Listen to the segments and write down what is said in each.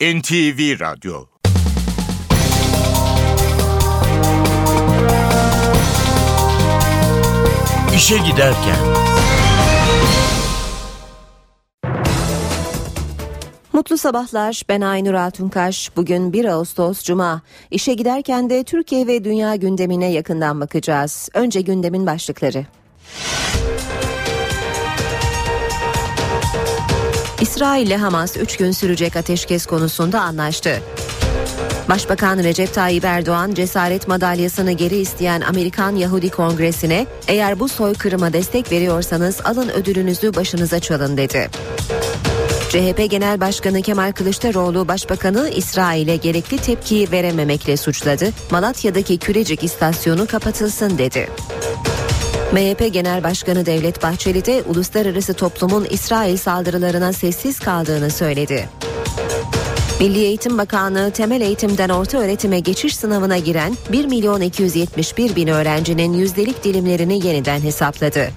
NTV Radyo İşe Giderken Mutlu sabahlar. Ben Aynur Altunkaş. Bugün 1 Ağustos Cuma. İşe giderken de Türkiye ve dünya gündemine yakından bakacağız. Önce gündemin başlıkları. İsrail ile Hamas 3 gün sürecek ateşkes konusunda anlaştı. Başbakan Recep Tayyip Erdoğan cesaret madalyasını geri isteyen Amerikan Yahudi Kongresi'ne eğer bu soykırıma destek veriyorsanız alın ödülünüzü başınıza çalın dedi. CHP Genel Başkanı Kemal Kılıçdaroğlu Başbakanı İsrail'e gerekli tepkiyi verememekle suçladı. Malatya'daki Kürecik istasyonu kapatılsın dedi. MHP Genel Başkanı Devlet Bahçeli de uluslararası toplumun İsrail saldırılarına sessiz kaldığını söyledi. Milli Eğitim Bakanlığı temel eğitimden orta öğretime geçiş sınavına giren 1 milyon 271 bin öğrencinin yüzdelik dilimlerini yeniden hesapladı.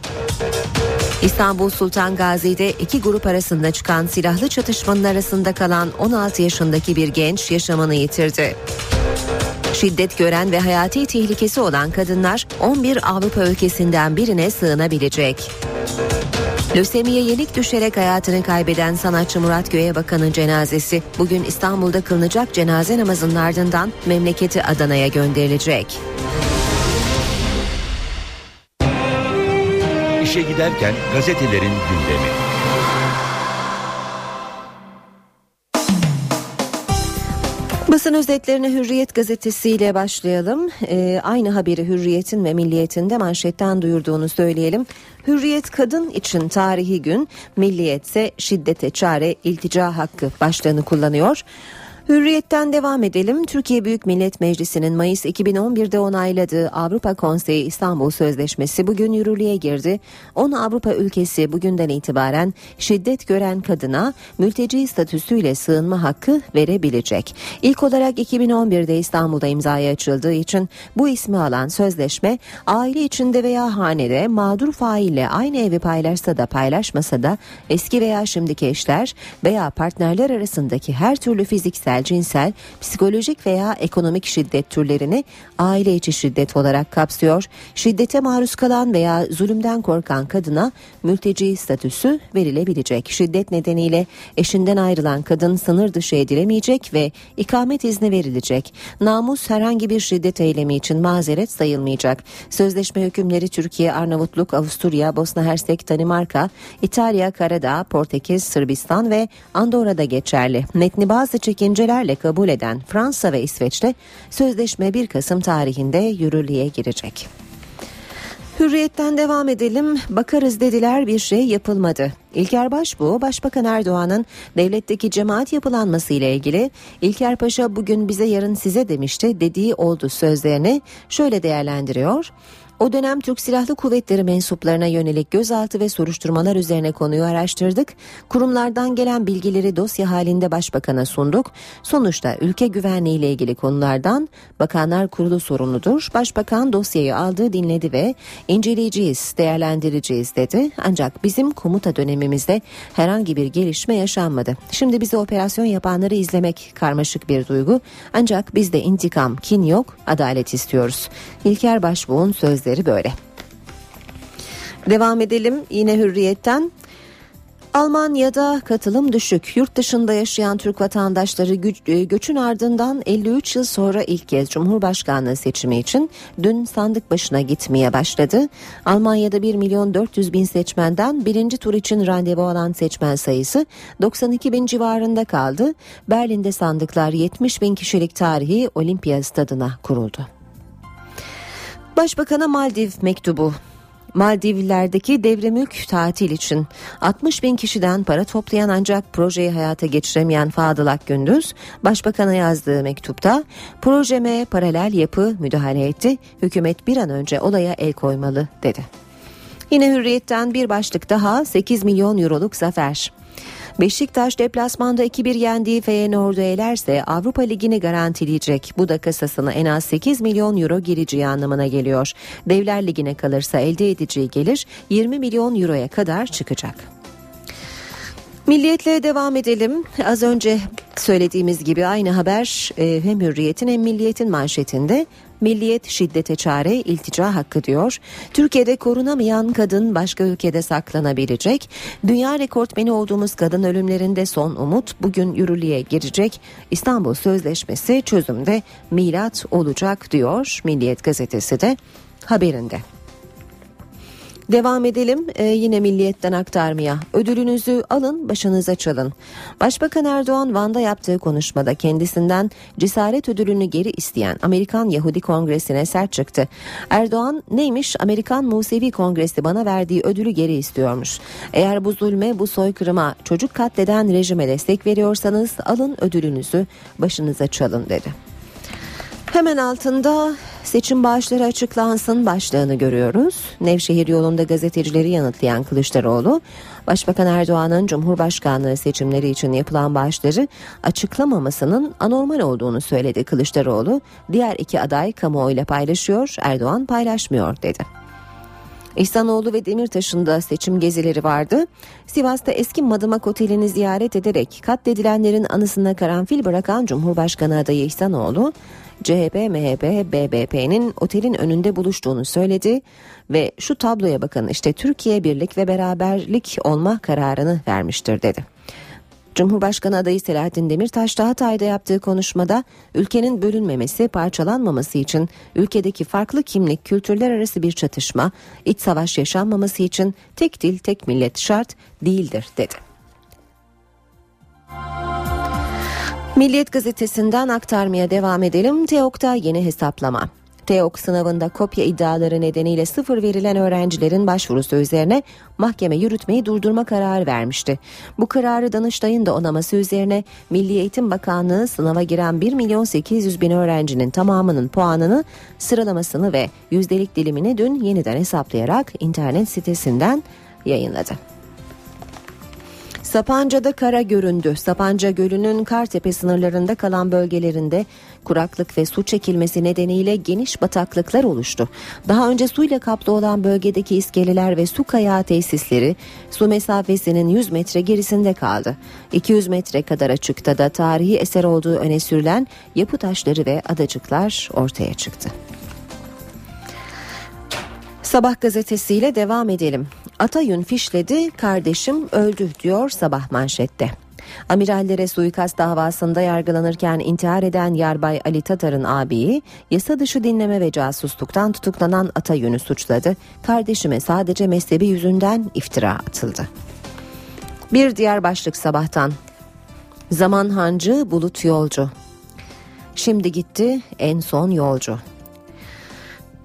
İstanbul Sultan Gazi'de iki grup arasında çıkan silahlı çatışmanın arasında kalan 16 yaşındaki bir genç yaşamını yitirdi. Şiddet gören ve hayati tehlikesi olan kadınlar 11 Avrupa ülkesinden birine sığınabilecek. Lösemiye yenik düşerek hayatını kaybeden sanatçı Murat Göğebakan'ın cenazesi bugün İstanbul'da kılınacak cenaze namazının ardından memleketi Adana'ya gönderilecek. İşe Giderken gazetelerin gündemi. Basın özetlerine Hürriyet gazetesiyle başlayalım. Ee, aynı haberi Hürriyet'in ve Milliyet'in de manşetten duyurduğunu söyleyelim. Hürriyet kadın için tarihi gün, Milliyet ise şiddete çare iltica hakkı başlığını kullanıyor. Hürriyetten devam edelim. Türkiye Büyük Millet Meclisi'nin Mayıs 2011'de onayladığı Avrupa Konseyi İstanbul Sözleşmesi bugün yürürlüğe girdi. 10 Avrupa ülkesi bugünden itibaren şiddet gören kadına mülteci statüsüyle sığınma hakkı verebilecek. İlk olarak 2011'de İstanbul'da imzaya açıldığı için bu ismi alan sözleşme aile içinde veya hanede mağdur faille aynı evi paylaşsa da paylaşmasa da eski veya şimdiki eşler veya partnerler arasındaki her türlü fiziksel cinsel, cinsel, psikolojik veya ekonomik şiddet türlerini aile içi şiddet olarak kapsıyor. Şiddete maruz kalan veya zulümden korkan kadına mülteci statüsü verilebilecek. Şiddet nedeniyle eşinden ayrılan kadın sınır dışı edilemeyecek ve ikamet izni verilecek. Namus herhangi bir şiddet eylemi için mazeret sayılmayacak. Sözleşme hükümleri Türkiye, Arnavutluk, Avusturya, Bosna Hersek, Danimarka, İtalya, Karadağ, Portekiz, Sırbistan ve Andorra'da geçerli. Metni bazı çekince düşüncelerle kabul eden Fransa ve İsveç'te sözleşme 1 Kasım tarihinde yürürlüğe girecek. Hürriyetten devam edelim. Bakarız dediler bir şey yapılmadı. İlker Başbuğ, Başbakan Erdoğan'ın devletteki cemaat yapılanması ile ilgili İlker Paşa bugün bize yarın size demişti dediği oldu sözlerini şöyle değerlendiriyor. O dönem Türk Silahlı Kuvvetleri mensuplarına yönelik gözaltı ve soruşturmalar üzerine konuyu araştırdık. Kurumlardan gelen bilgileri dosya halinde başbakana sunduk. Sonuçta ülke güvenliği ile ilgili konulardan Bakanlar Kurulu sorumludur. Başbakan dosyayı aldı, dinledi ve inceleyeceğiz, değerlendireceğiz dedi. Ancak bizim komuta dönemimizde herhangi bir gelişme yaşanmadı. Şimdi bize operasyon yapanları izlemek karmaşık bir duygu. Ancak bizde intikam, kin yok, adalet istiyoruz. İlker Başbuğ'un sözleri sözleri böyle. Devam edelim yine hürriyetten. Almanya'da katılım düşük. Yurt dışında yaşayan Türk vatandaşları gö- göçün ardından 53 yıl sonra ilk kez Cumhurbaşkanlığı seçimi için dün sandık başına gitmeye başladı. Almanya'da 1 milyon 400 bin seçmenden birinci tur için randevu alan seçmen sayısı 92 bin civarında kaldı. Berlin'de sandıklar 70 bin kişilik tarihi Olimpiya stadına kuruldu. Başbakan'a Maldiv mektubu. Maldivler'deki devre mülk tatil için 60 bin kişiden para toplayan ancak projeyi hayata geçiremeyen Fadıl Akgündüz, Başbakan'a yazdığı mektupta projeme paralel yapı müdahale etti, hükümet bir an önce olaya el koymalı dedi. Yine hürriyetten bir başlık daha 8 milyon euroluk zafer. Beşiktaş deplasmanda 2-1 yendiği Feyenoord'u elerse Avrupa Ligi'ni garantileyecek. Bu da kasasına en az 8 milyon euro gireceği anlamına geliyor. Devler Ligi'ne kalırsa elde edeceği gelir 20 milyon euroya kadar çıkacak. Milliyetle devam edelim. Az önce söylediğimiz gibi aynı haber e, hem Hürriyet'in hem Milliyet'in manşetinde Milliyet şiddete çare iltica hakkı diyor. Türkiye'de korunamayan kadın başka ülkede saklanabilecek. Dünya rekortmeni olduğumuz kadın ölümlerinde son umut bugün yürürlüğe girecek. İstanbul Sözleşmesi çözümde milat olacak diyor Milliyet gazetesi de haberinde. Devam edelim ee, yine milliyetten aktarmaya. Ödülünüzü alın başınıza çalın. Başbakan Erdoğan Van'da yaptığı konuşmada kendisinden cesaret ödülünü geri isteyen Amerikan Yahudi Kongresi'ne sert çıktı. Erdoğan neymiş Amerikan Musevi Kongresi bana verdiği ödülü geri istiyormuş. Eğer bu zulme bu soykırıma çocuk katleden rejime destek veriyorsanız alın ödülünüzü başınıza çalın dedi. Hemen altında seçim bağışları açıklansın başlığını görüyoruz. Nevşehir yolunda gazetecileri yanıtlayan Kılıçdaroğlu, Başbakan Erdoğan'ın Cumhurbaşkanlığı seçimleri için yapılan bağışları açıklamamasının anormal olduğunu söyledi Kılıçdaroğlu. Diğer iki aday kamuoyuyla paylaşıyor, Erdoğan paylaşmıyor dedi. İhsanoğlu ve Demirtaş'ın da seçim gezileri vardı. Sivas'ta eski Madımak Oteli'ni ziyaret ederek katledilenlerin anısına karanfil bırakan Cumhurbaşkanı adayı İhsanoğlu, CHP, MHP, BBP'nin otelin önünde buluştuğunu söyledi ve şu tabloya bakın işte Türkiye birlik ve beraberlik olma kararını vermiştir dedi. Cumhurbaşkanı adayı Selahattin Demirtaş da Hatay'da yaptığı konuşmada ülkenin bölünmemesi, parçalanmaması için ülkedeki farklı kimlik, kültürler arası bir çatışma, iç savaş yaşanmaması için tek dil, tek millet şart değildir dedi. Milliyet gazetesinden aktarmaya devam edelim. TEOK'ta yeni hesaplama. TEOK sınavında kopya iddiaları nedeniyle sıfır verilen öğrencilerin başvurusu üzerine mahkeme yürütmeyi durdurma kararı vermişti. Bu kararı Danıştay'ın da onaması üzerine Milli Eğitim Bakanlığı sınava giren 1 milyon 800 bin öğrencinin tamamının puanını, sıralamasını ve yüzdelik dilimini dün yeniden hesaplayarak internet sitesinden yayınladı. Sapanca'da kara göründü. Sapanca Gölü'nün Kartepe sınırlarında kalan bölgelerinde kuraklık ve su çekilmesi nedeniyle geniş bataklıklar oluştu. Daha önce suyla kaplı olan bölgedeki iskeleler ve su kayağı tesisleri su mesafesinin 100 metre gerisinde kaldı. 200 metre kadar açıkta da tarihi eser olduğu öne sürülen yapı taşları ve adacıklar ortaya çıktı. Sabah gazetesiyle devam edelim. Atayün fişledi, kardeşim öldü diyor sabah manşette. Amirallere suikast davasında yargılanırken intihar eden Yarbay Ali Tatar'ın abiyi yasa dışı dinleme ve casusluktan tutuklanan Atayün'ü suçladı. Kardeşime sadece mezhebi yüzünden iftira atıldı. Bir diğer başlık sabahtan. Zaman hancı bulut yolcu. Şimdi gitti en son yolcu.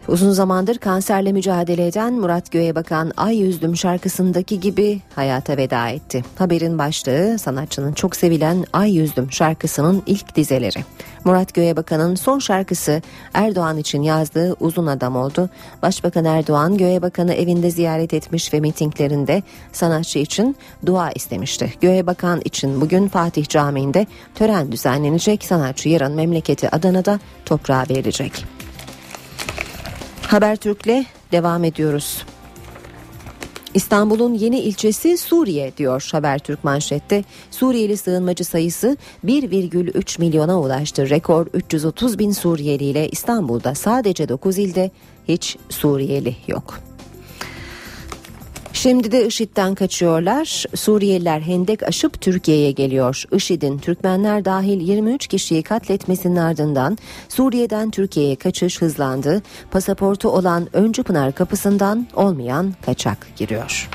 Uzun zamandır kanserle mücadele eden Murat Göğebakan Ay Yüzdüm şarkısındaki gibi hayata veda etti. Haberin başlığı sanatçının çok sevilen Ay Yüzdüm şarkısının ilk dizeleri. Murat Göğebakan'ın son şarkısı Erdoğan için yazdığı Uzun Adam oldu. Başbakan Erdoğan Göğebakan'ı evinde ziyaret etmiş ve mitinglerinde sanatçı için dua istemişti. Göğebakan için bugün Fatih Camii'nde tören düzenlenecek. Sanatçı yarın memleketi Adana'da toprağa verilecek. Habertürk'le devam ediyoruz. İstanbul'un yeni ilçesi Suriye diyor Habertürk manşette. Suriyeli sığınmacı sayısı 1,3 milyona ulaştı. Rekor 330 bin Suriyeli ile İstanbul'da sadece 9 ilde hiç Suriyeli yok. Şimdi de IŞİD'den kaçıyorlar. Suriyeliler hendek aşıp Türkiye'ye geliyor. IŞİD'in Türkmenler dahil 23 kişiyi katletmesinin ardından Suriye'den Türkiye'ye kaçış hızlandı. Pasaportu olan Öncü Pınar kapısından olmayan kaçak giriyor.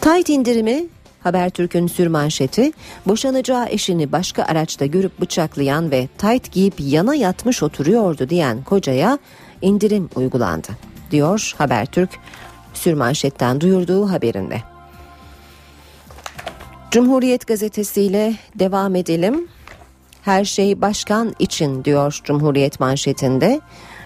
Tayt indirimi Habertürk'ün sürmanşeti boşanacağı eşini başka araçta görüp bıçaklayan ve tayt giyip yana yatmış oturuyordu diyen kocaya indirim uygulandı diyor Habertürk sürmanşetten duyurduğu haberinde. Cumhuriyet gazetesiyle devam edelim. Her şey başkan için diyor Cumhuriyet manşetinde.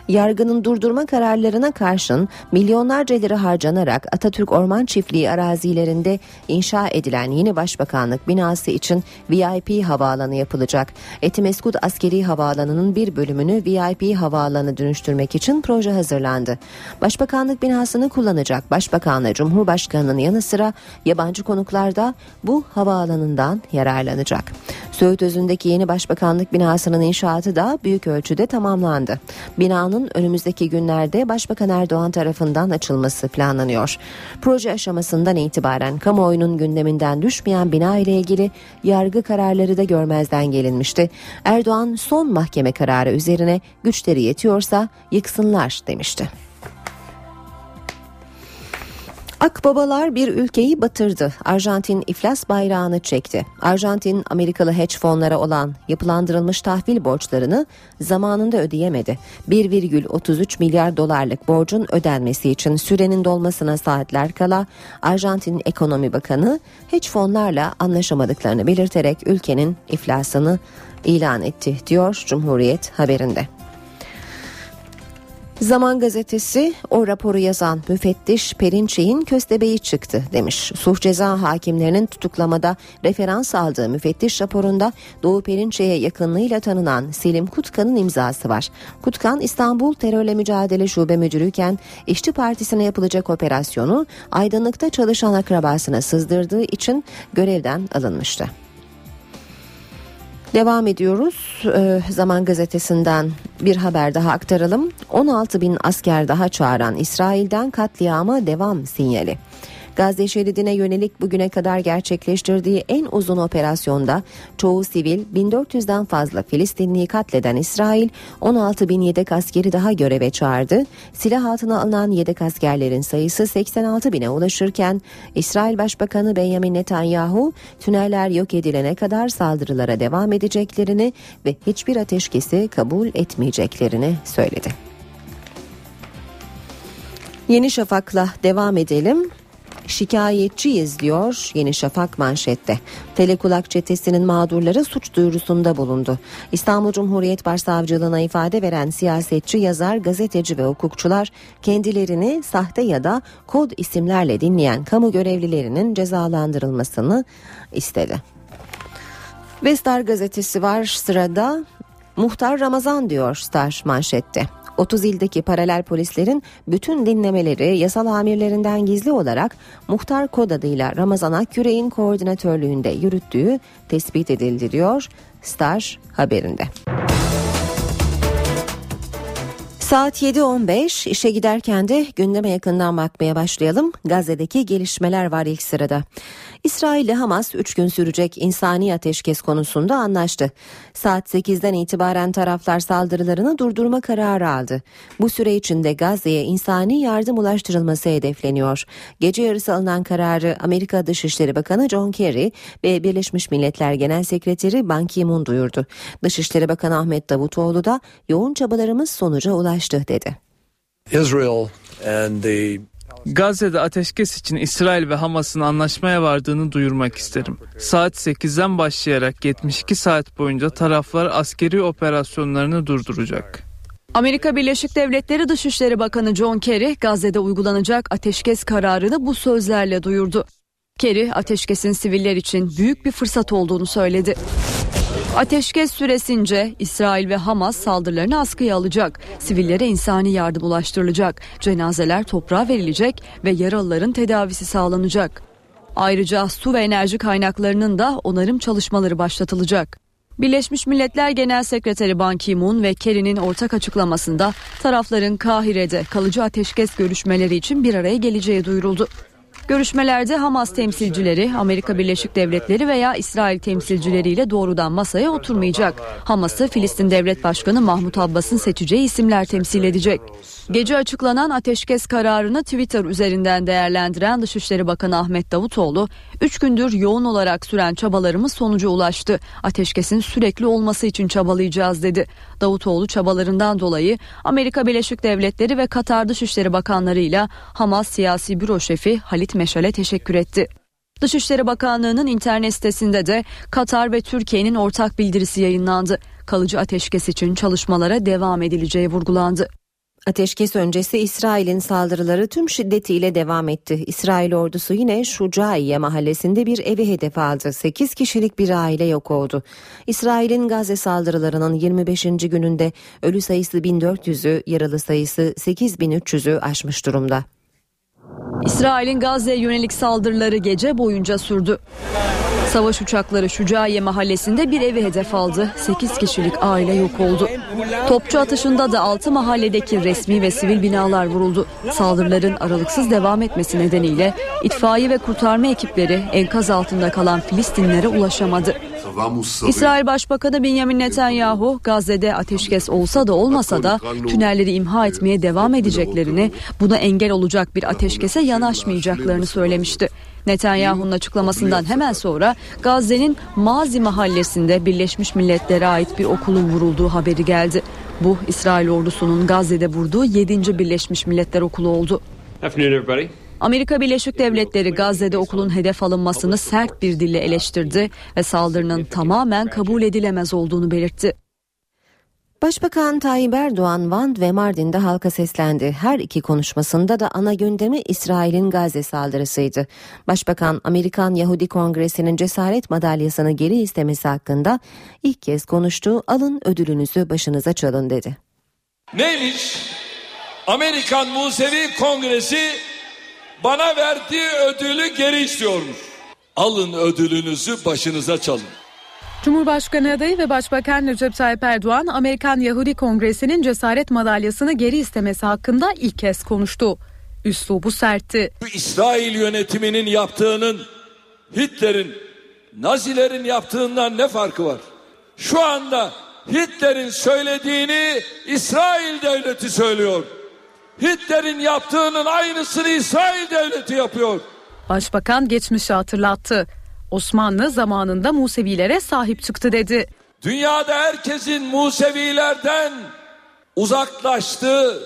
Yargının durdurma kararlarına karşın milyonlarca lira harcanarak Atatürk Orman Çiftliği arazilerinde inşa edilen yeni başbakanlık binası için VIP havaalanı yapılacak. Etimeskut Askeri Havaalanı'nın bir bölümünü VIP havaalanı dönüştürmek için proje hazırlandı. Başbakanlık binasını kullanacak Başbakanla Cumhurbaşkanı'nın yanı sıra yabancı konuklar da bu havaalanından yararlanacak. Söğüt Özü'ndeki yeni başbakanlık binasının inşaatı da büyük ölçüde tamamlandı. Binanın önümüzdeki günlerde Başbakan Erdoğan tarafından açılması planlanıyor. Proje aşamasından itibaren kamuoyunun gündeminden düşmeyen bina ile ilgili yargı kararları da görmezden gelinmişti. Erdoğan son mahkeme kararı üzerine güçleri yetiyorsa yıksınlar demişti. Akbabalar bir ülkeyi batırdı. Arjantin iflas bayrağını çekti. Arjantin Amerikalı hedge fonlara olan yapılandırılmış tahvil borçlarını zamanında ödeyemedi. 1,33 milyar dolarlık borcun ödenmesi için sürenin dolmasına saatler kala Arjantin Ekonomi Bakanı hedge fonlarla anlaşamadıklarını belirterek ülkenin iflasını ilan etti diyor Cumhuriyet haberinde. Zaman gazetesi o raporu yazan müfettiş Perinçey'in köstebeği çıktı demiş. Suç ceza hakimlerinin tutuklamada referans aldığı müfettiş raporunda Doğu Perinçey'e yakınlığıyla tanınan Selim Kutkan'ın imzası var. Kutkan İstanbul Terörle Mücadele Şube Müdürüyken İşçi Partisi'ne yapılacak operasyonu aydınlıkta çalışan akrabasına sızdırdığı için görevden alınmıştı. Devam ediyoruz. Ee, Zaman gazetesinden bir haber daha aktaralım. 16 bin asker daha çağıran İsrail'den katliama devam sinyali. Gazze şeridine yönelik bugüne kadar gerçekleştirdiği en uzun operasyonda çoğu sivil 1400'den fazla Filistinliyi katleden İsrail 16 bin yedek askeri daha göreve çağırdı. Silah altına alınan yedek askerlerin sayısı 86 bine ulaşırken İsrail Başbakanı Benjamin Netanyahu tüneller yok edilene kadar saldırılara devam edeceklerini ve hiçbir ateşkesi kabul etmeyeceklerini söyledi. Yeni Şafak'la devam edelim. Şikayetçiyiz diyor Yeni Şafak manşette. Telekulak çetesinin mağdurları suç duyurusunda bulundu. İstanbul Cumhuriyet Başsavcılığına ifade veren siyasetçi, yazar, gazeteci ve hukukçular kendilerini sahte ya da kod isimlerle dinleyen kamu görevlilerinin cezalandırılmasını istedi. Vestar gazetesi var sırada. Muhtar Ramazan diyor Star manşette. 30 ildeki paralel polislerin bütün dinlemeleri yasal amirlerinden gizli olarak muhtar kod adıyla Ramazan Akgüre'in koordinatörlüğünde yürüttüğü tespit edildi diyor Star haberinde. Saat 7.15 işe giderken de gündeme yakından bakmaya başlayalım. Gazze'deki gelişmeler var ilk sırada. İsrail ile Hamas 3 gün sürecek insani ateşkes konusunda anlaştı. Saat 8'den itibaren taraflar saldırılarını durdurma kararı aldı. Bu süre içinde Gazze'ye insani yardım ulaştırılması hedefleniyor. Gece yarısı alınan kararı Amerika Dışişleri Bakanı John Kerry ve Birleşmiş Milletler Genel Sekreteri Ban Ki-moon duyurdu. Dışişleri Bakanı Ahmet Davutoğlu da yoğun çabalarımız sonuca ulaştı dedi. Israel and the Gazze'de ateşkes için İsrail ve Hamas'ın anlaşmaya vardığını duyurmak isterim. Saat 8'den başlayarak 72 saat boyunca taraflar askeri operasyonlarını durduracak. Amerika Birleşik Devletleri Dışişleri Bakanı John Kerry Gazze'de uygulanacak ateşkes kararını bu sözlerle duyurdu. Kerry ateşkesin siviller için büyük bir fırsat olduğunu söyledi. Ateşkes süresince İsrail ve Hamas saldırılarını askıya alacak. Sivillere insani yardım ulaştırılacak. Cenazeler toprağa verilecek ve yaralıların tedavisi sağlanacak. Ayrıca su ve enerji kaynaklarının da onarım çalışmaları başlatılacak. Birleşmiş Milletler Genel Sekreteri Ban Ki-moon ve Kerry'nin ortak açıklamasında tarafların Kahire'de kalıcı ateşkes görüşmeleri için bir araya geleceği duyuruldu. Görüşmelerde Hamas temsilcileri, Amerika Birleşik Devletleri veya İsrail temsilcileriyle doğrudan masaya oturmayacak. Hamas'ı Filistin Devlet Başkanı Mahmut Abbas'ın seçeceği isimler temsil edecek. Gece açıklanan ateşkes kararını Twitter üzerinden değerlendiren Dışişleri Bakanı Ahmet Davutoğlu, 3 gündür yoğun olarak süren çabalarımız sonuca ulaştı. Ateşkesin sürekli olması için çabalayacağız dedi. Davutoğlu çabalarından dolayı Amerika Birleşik Devletleri ve Katar Dışişleri Bakanlarıyla Hamas Siyasi Büro Şefi Halit Meşal'e teşekkür etti. Dışişleri Bakanlığı'nın internet sitesinde de Katar ve Türkiye'nin ortak bildirisi yayınlandı. Kalıcı ateşkes için çalışmalara devam edileceği vurgulandı. Ateşkes öncesi İsrail'in saldırıları tüm şiddetiyle devam etti. İsrail ordusu yine Şucaiye mahallesinde bir evi hedef aldı. 8 kişilik bir aile yok oldu. İsrail'in Gazze saldırılarının 25. gününde ölü sayısı 1400'ü, yaralı sayısı 8300'ü aşmış durumda. İsrail'in Gazze'ye yönelik saldırıları gece boyunca sürdü. Savaş uçakları Şucaiye mahallesinde bir evi hedef aldı. 8 kişilik aile yok oldu. Topçu atışında da 6 mahalledeki resmi ve sivil binalar vuruldu. Saldırıların aralıksız devam etmesi nedeniyle itfaiye ve kurtarma ekipleri enkaz altında kalan Filistinlere ulaşamadı. İsrail Başbakanı Benjamin Netanyahu Gazze'de ateşkes olsa da olmasa da tünelleri imha etmeye devam edeceklerini, buna engel olacak bir ateşkese yanaşmayacaklarını söylemişti. Netanyahu'nun açıklamasından hemen sonra Gazze'nin Mazi mahallesinde Birleşmiş Milletler'e ait bir okulun vurulduğu haberi geldi. Bu İsrail ordusunun Gazze'de vurduğu 7. Birleşmiş Milletler okulu oldu. Afternoon, everybody. Amerika Birleşik Devletleri Gazze'de okulun hedef alınmasını sert bir dille eleştirdi ve saldırının tamamen kabul edilemez olduğunu belirtti. Başbakan Tayyip Erdoğan Van ve Mardin'de halka seslendi. Her iki konuşmasında da ana gündemi İsrail'in Gazze saldırısıydı. Başbakan Amerikan Yahudi Kongresi'nin cesaret madalyasını geri istemesi hakkında ilk kez konuştu. Alın ödülünüzü başınıza çalın dedi. Neymiş? Amerikan Musevi Kongresi bana verdiği ödülü geri istiyormuş. Alın ödülünüzü başınıza çalın. Cumhurbaşkanı adayı ve Başbakan Recep Tayyip Erdoğan, Amerikan Yahudi Kongresi'nin cesaret madalyasını geri istemesi hakkında ilk kez konuştu. Üslubu sertti. İsrail yönetiminin yaptığının Hitler'in, Nazilerin yaptığından ne farkı var? Şu anda Hitler'in söylediğini İsrail devleti söylüyor. Hitler'in yaptığının aynısını İsrail devleti yapıyor. Başbakan geçmişi hatırlattı. Osmanlı zamanında Musevilere sahip çıktı dedi. Dünyada herkesin Musevilerden uzaklaştığı,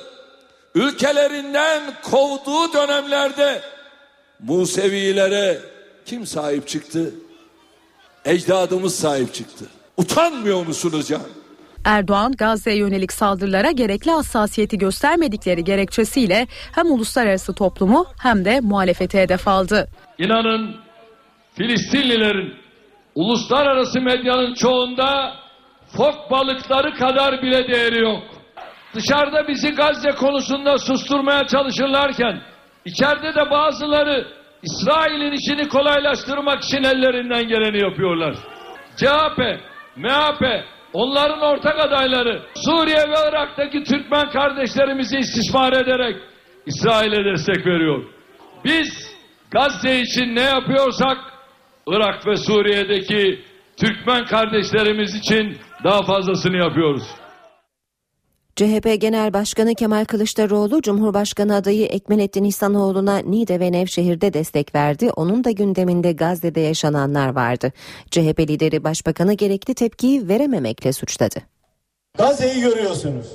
ülkelerinden kovduğu dönemlerde Musevilere kim sahip çıktı? Ecdadımız sahip çıktı. Utanmıyor musunuz ya? Erdoğan Gazze'ye yönelik saldırılara gerekli hassasiyeti göstermedikleri gerekçesiyle hem uluslararası toplumu hem de muhalefeti hedef aldı. İnanın Filistinlilerin uluslararası medyanın çoğunda fok balıkları kadar bile değeri yok. Dışarıda bizi Gazze konusunda susturmaya çalışırlarken içeride de bazıları İsrail'in işini kolaylaştırmak için ellerinden geleni yapıyorlar. CHP, MHP, onların ortak adayları Suriye ve Irak'taki Türkmen kardeşlerimizi istismar ederek İsrail'e destek veriyor. Biz Gazze için ne yapıyorsak Irak ve Suriye'deki Türkmen kardeşlerimiz için daha fazlasını yapıyoruz. CHP Genel Başkanı Kemal Kılıçdaroğlu, Cumhurbaşkanı adayı Ekmelettin İhsanoğlu'na Niğde ve Nevşehir'de destek verdi. Onun da gündeminde Gazze'de yaşananlar vardı. CHP lideri başbakanı gerekli tepkiyi verememekle suçladı. Gazze'yi görüyorsunuz.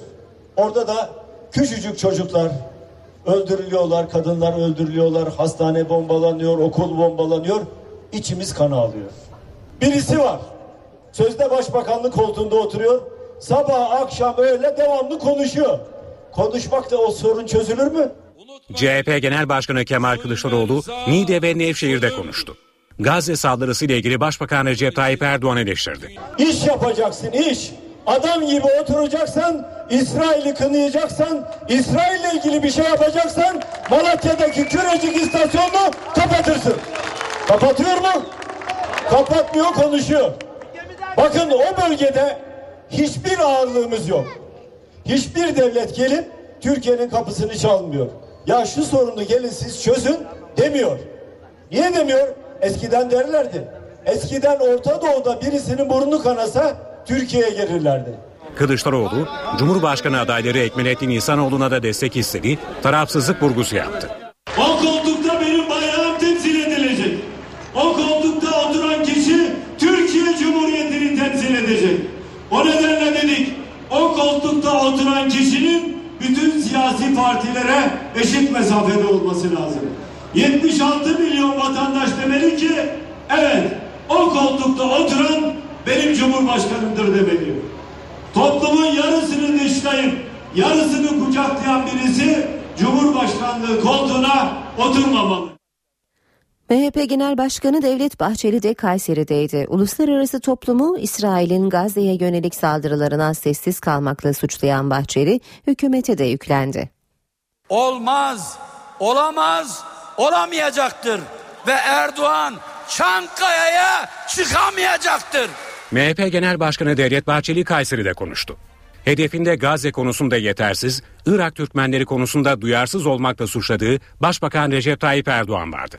Orada da küçücük çocuklar öldürülüyorlar, kadınlar öldürülüyorlar, hastane bombalanıyor, okul bombalanıyor. İçimiz kan ağlıyor. Birisi var. Sözde başbakanlık koltuğunda oturuyor. Sabah, akşam, öğle devamlı konuşuyor. Konuşmakla o sorun çözülür mü? CHP Genel Başkanı Kemal Kılıçdaroğlu Niğde ve Nevşehir'de konuştu. Gazze saldırısı ile ilgili Başbakan Recep Tayyip Erdoğan eleştirdi. İş yapacaksın, iş. Adam gibi oturacaksan, İsrail'i kınayacaksan, İsrail'le ilgili bir şey yapacaksan Malatya'daki Kürecik istasyonunu kapatırsın. Kapatıyor mu? Kapatmıyor, konuşuyor. Bakın o bölgede hiçbir ağırlığımız yok. Hiçbir devlet gelip Türkiye'nin kapısını çalmıyor. Ya şu sorunu gelin siz çözün demiyor. Niye demiyor? Eskiden derlerdi. Eskiden Orta Doğu'da birisinin burnu kanasa Türkiye'ye gelirlerdi. Kılıçdaroğlu, Cumhurbaşkanı adayları Ekmelettin İhsanoğlu'na da destek istedi, tarafsızlık vurgusu yaptı. O koltukta benim bayrağım temsil edilecek. O koltukta oturan kişi Türkiye Cumhuriyeti'ni temsil edecek. O nedenle dedik o koltukta oturan kişinin bütün siyasi partilere eşit mesafede olması lazım. 76 milyon vatandaş demeli ki evet o koltukta oturan benim cumhurbaşkanımdır demeli. Toplumun yarısını dışlayıp yarısını kucaklayan birisi Cumhurbaşkanlığı koltuğuna oturmamalı. MHP Genel Başkanı Devlet Bahçeli de Kayseri'deydi. Uluslararası toplumu İsrail'in Gazze'ye yönelik saldırılarına sessiz kalmakla suçlayan Bahçeli hükümete de yüklendi. Olmaz, olamaz, olamayacaktır ve Erdoğan Çankaya'ya çıkamayacaktır. MHP Genel Başkanı Devlet Bahçeli Kayseri'de konuştu. Hedefinde Gazze konusunda yetersiz, Irak Türkmenleri konusunda duyarsız olmakla suçladığı Başbakan Recep Tayyip Erdoğan vardı.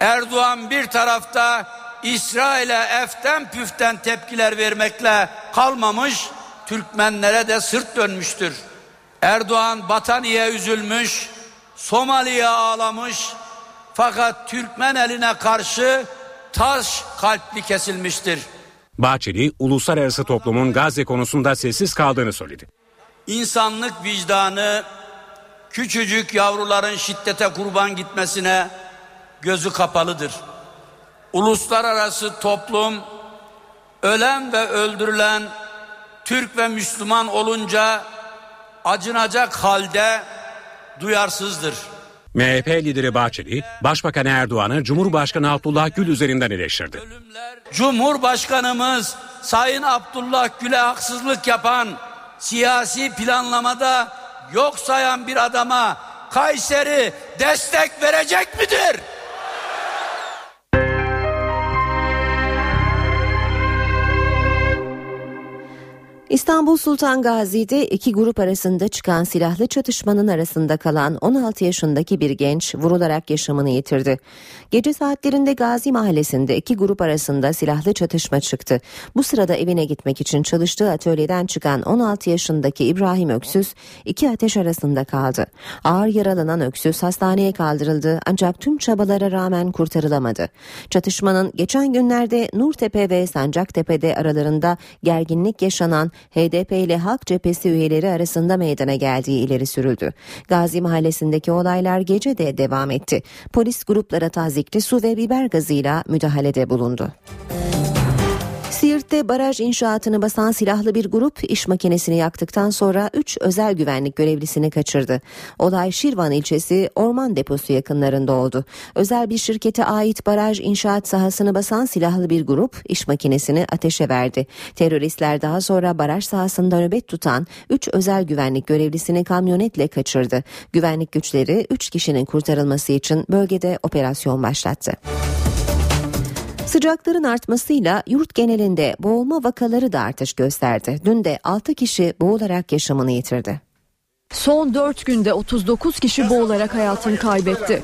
Erdoğan bir tarafta İsrail'e eften püften tepkiler vermekle kalmamış, Türkmenlere de sırt dönmüştür. Erdoğan Bataniye üzülmüş, Somali'ye ağlamış fakat Türkmen eline karşı taş kalpli kesilmiştir. Bahçeli, uluslararası toplumun Gazze konusunda sessiz kaldığını söyledi. İnsanlık vicdanı küçücük yavruların şiddete kurban gitmesine gözü kapalıdır. Uluslararası toplum ölen ve öldürülen Türk ve Müslüman olunca acınacak halde duyarsızdır. MHP lideri Bahçeli, Başbakan Erdoğan'ı Cumhurbaşkanı Abdullah Gül üzerinden eleştirdi. Cumhurbaşkanımız Sayın Abdullah Gül'e haksızlık yapan, siyasi planlamada yok sayan bir adama Kayseri destek verecek midir? İstanbul Sultan Gazi'de iki grup arasında çıkan silahlı çatışmanın arasında kalan 16 yaşındaki bir genç vurularak yaşamını yitirdi. Gece saatlerinde Gazi Mahallesi'nde iki grup arasında silahlı çatışma çıktı. Bu sırada evine gitmek için çalıştığı atölyeden çıkan 16 yaşındaki İbrahim Öksüz iki ateş arasında kaldı. Ağır yaralanan Öksüz hastaneye kaldırıldı ancak tüm çabalara rağmen kurtarılamadı. Çatışmanın geçen günlerde Nurtepe ve Sancaktepe'de aralarında gerginlik yaşanan HDP ile Halk Cephesi üyeleri arasında meydana geldiği ileri sürüldü. Gazi Mahallesi'ndeki olaylar gece de devam etti. Polis gruplara tazikli su ve biber gazıyla müdahalede bulundu. Siirt'te baraj inşaatını basan silahlı bir grup iş makinesini yaktıktan sonra 3 özel güvenlik görevlisini kaçırdı. Olay Şirvan ilçesi orman deposu yakınlarında oldu. Özel bir şirkete ait baraj inşaat sahasını basan silahlı bir grup iş makinesini ateşe verdi. Teröristler daha sonra baraj sahasında nöbet tutan 3 özel güvenlik görevlisini kamyonetle kaçırdı. Güvenlik güçleri 3 kişinin kurtarılması için bölgede operasyon başlattı. Sıcakların artmasıyla yurt genelinde boğulma vakaları da artış gösterdi. Dün de 6 kişi boğularak yaşamını yitirdi. Son 4 günde 39 kişi boğularak hayatını kaybetti.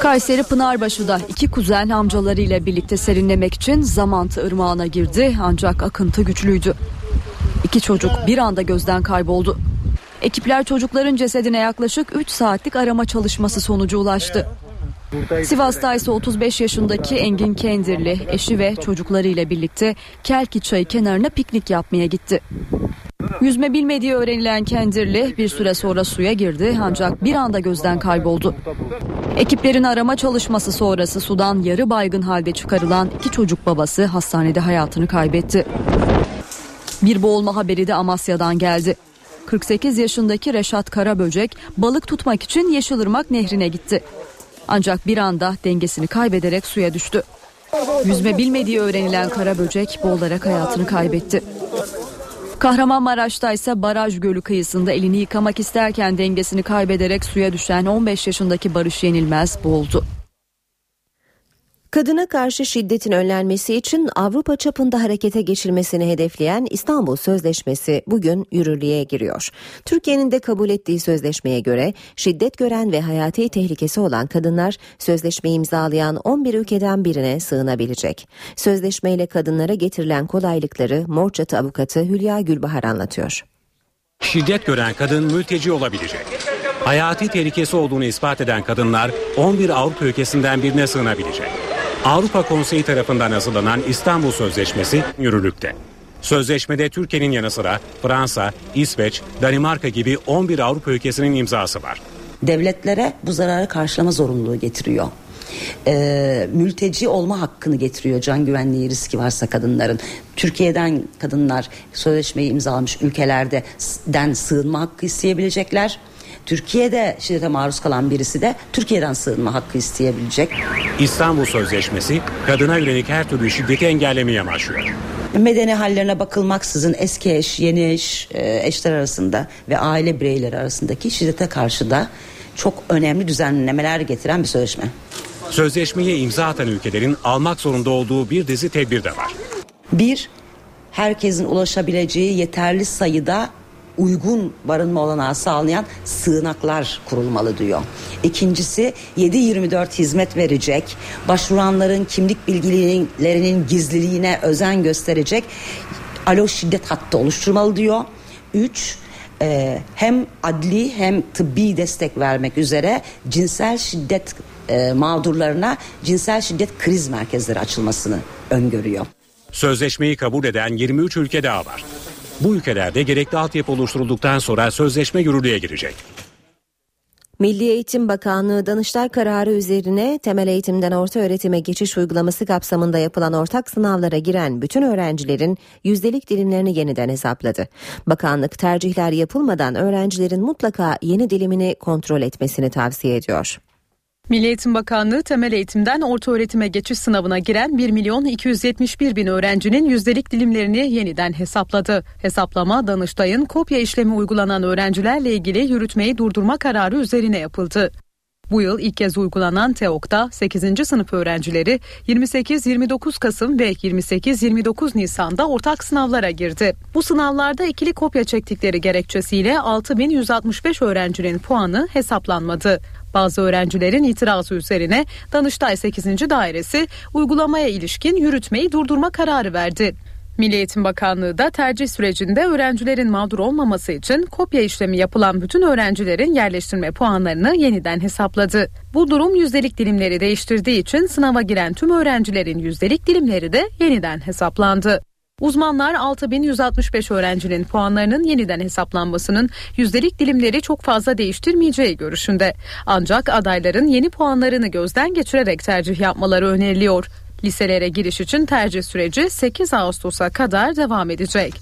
Kayseri Pınarbaşı'da iki kuzen amcalarıyla birlikte serinlemek için Zamantı Irmağı'na girdi ancak akıntı güçlüydü. İki çocuk bir anda gözden kayboldu. Ekipler çocukların cesedine yaklaşık 3 saatlik arama çalışması sonucu ulaştı. Sivas'ta ise 35 yaşındaki Engin Kendirli eşi ve çocuklarıyla birlikte Kelki Çayı kenarına piknik yapmaya gitti. Yüzme bilmediği öğrenilen Kendirli bir süre sonra suya girdi ancak bir anda gözden kayboldu. Ekiplerin arama çalışması sonrası sudan yarı baygın halde çıkarılan iki çocuk babası hastanede hayatını kaybetti. Bir boğulma haberi de Amasya'dan geldi. 48 yaşındaki Reşat Karaböcek balık tutmak için Yeşilırmak Nehri'ne gitti. Ancak bir anda dengesini kaybederek suya düştü. Yüzme bilmediği öğrenilen Karaböcek boğularak hayatını kaybetti. Kahramanmaraş'ta ise baraj gölü kıyısında elini yıkamak isterken dengesini kaybederek suya düşen 15 yaşındaki Barış Yenilmez boğuldu. Kadına karşı şiddetin önlenmesi için Avrupa çapında harekete geçilmesini hedefleyen İstanbul Sözleşmesi bugün yürürlüğe giriyor. Türkiye'nin de kabul ettiği sözleşmeye göre şiddet gören ve hayati tehlikesi olan kadınlar sözleşmeyi imzalayan 11 ülkeden birine sığınabilecek. Sözleşmeyle kadınlara getirilen kolaylıkları Morçatı avukatı Hülya Gülbahar anlatıyor. Şiddet gören kadın mülteci olabilecek. Hayati tehlikesi olduğunu ispat eden kadınlar 11 Avrupa ülkesinden birine sığınabilecek. Avrupa Konseyi tarafından hazırlanan İstanbul Sözleşmesi yürürlükte. Sözleşmede Türkiye'nin yanı sıra Fransa, İsveç, Danimarka gibi 11 Avrupa ülkesinin imzası var. Devletlere bu zararı karşılama zorunluluğu getiriyor. e, mülteci olma hakkını getiriyor can güvenliği riski varsa kadınların. Türkiye'den kadınlar sözleşmeyi imzalamış ülkelerde sığınma hakkı isteyebilecekler. Türkiye'de şiddete maruz kalan birisi de Türkiye'den sığınma hakkı isteyebilecek. İstanbul Sözleşmesi kadına yönelik her türlü şiddeti engellemeye amaçlıyor. Medeni hallerine bakılmaksızın eski eş, yeni eş, e, eşler arasında ve aile bireyleri arasındaki şiddete karşı da çok önemli düzenlemeler getiren bir sözleşme. Sözleşmeye imza atan ülkelerin almak zorunda olduğu bir dizi tedbir de var. Bir, herkesin ulaşabileceği yeterli sayıda uygun barınma olanağı sağlayan sığınaklar kurulmalı diyor. İkincisi 7-24 hizmet verecek, başvuranların kimlik bilgilerinin gizliliğine özen gösterecek alo şiddet hattı oluşturmalı diyor. Üç, e, hem adli hem tıbbi destek vermek üzere cinsel şiddet e, mağdurlarına cinsel şiddet kriz merkezleri açılmasını öngörüyor. Sözleşmeyi kabul eden 23 ülke daha var. Bu ülkelerde gerekli altyapı oluşturulduktan sonra sözleşme yürürlüğe girecek. Milli Eğitim Bakanlığı Danıştay kararı üzerine temel eğitimden orta öğretime geçiş uygulaması kapsamında yapılan ortak sınavlara giren bütün öğrencilerin yüzdelik dilimlerini yeniden hesapladı. Bakanlık tercihler yapılmadan öğrencilerin mutlaka yeni dilimini kontrol etmesini tavsiye ediyor. Milli Eğitim Bakanlığı temel eğitimden orta öğretime geçiş sınavına giren 1 milyon 271 bin öğrencinin yüzdelik dilimlerini yeniden hesapladı. Hesaplama Danıştay'ın kopya işlemi uygulanan öğrencilerle ilgili yürütmeyi durdurma kararı üzerine yapıldı. Bu yıl ilk kez uygulanan TEOK'ta 8. sınıf öğrencileri 28-29 Kasım ve 28-29 Nisan'da ortak sınavlara girdi. Bu sınavlarda ikili kopya çektikleri gerekçesiyle 6165 öğrencinin puanı hesaplanmadı. Bazı öğrencilerin itirazı üzerine Danıştay 8. Dairesi uygulamaya ilişkin yürütmeyi durdurma kararı verdi. Milli Eğitim Bakanlığı da tercih sürecinde öğrencilerin mağdur olmaması için kopya işlemi yapılan bütün öğrencilerin yerleştirme puanlarını yeniden hesapladı. Bu durum yüzdelik dilimleri değiştirdiği için sınava giren tüm öğrencilerin yüzdelik dilimleri de yeniden hesaplandı. Uzmanlar 6165 öğrencinin puanlarının yeniden hesaplanmasının yüzdelik dilimleri çok fazla değiştirmeyeceği görüşünde. Ancak adayların yeni puanlarını gözden geçirerek tercih yapmaları öneriliyor. Liselere giriş için tercih süreci 8 Ağustos'a kadar devam edecek.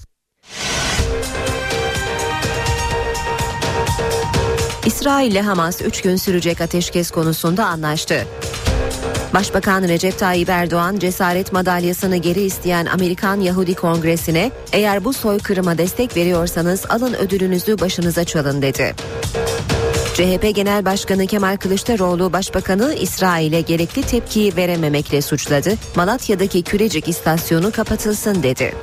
İsrail ile Hamas 3 gün sürecek ateşkes konusunda anlaştı. Başbakan Recep Tayyip Erdoğan cesaret madalyasını geri isteyen Amerikan Yahudi Kongresi'ne eğer bu soykırıma destek veriyorsanız alın ödülünüzü başınıza çalın dedi. CHP Genel Başkanı Kemal Kılıçdaroğlu Başbakanı İsrail'e gerekli tepkiyi verememekle suçladı. Malatya'daki Kürecik istasyonu kapatılsın dedi.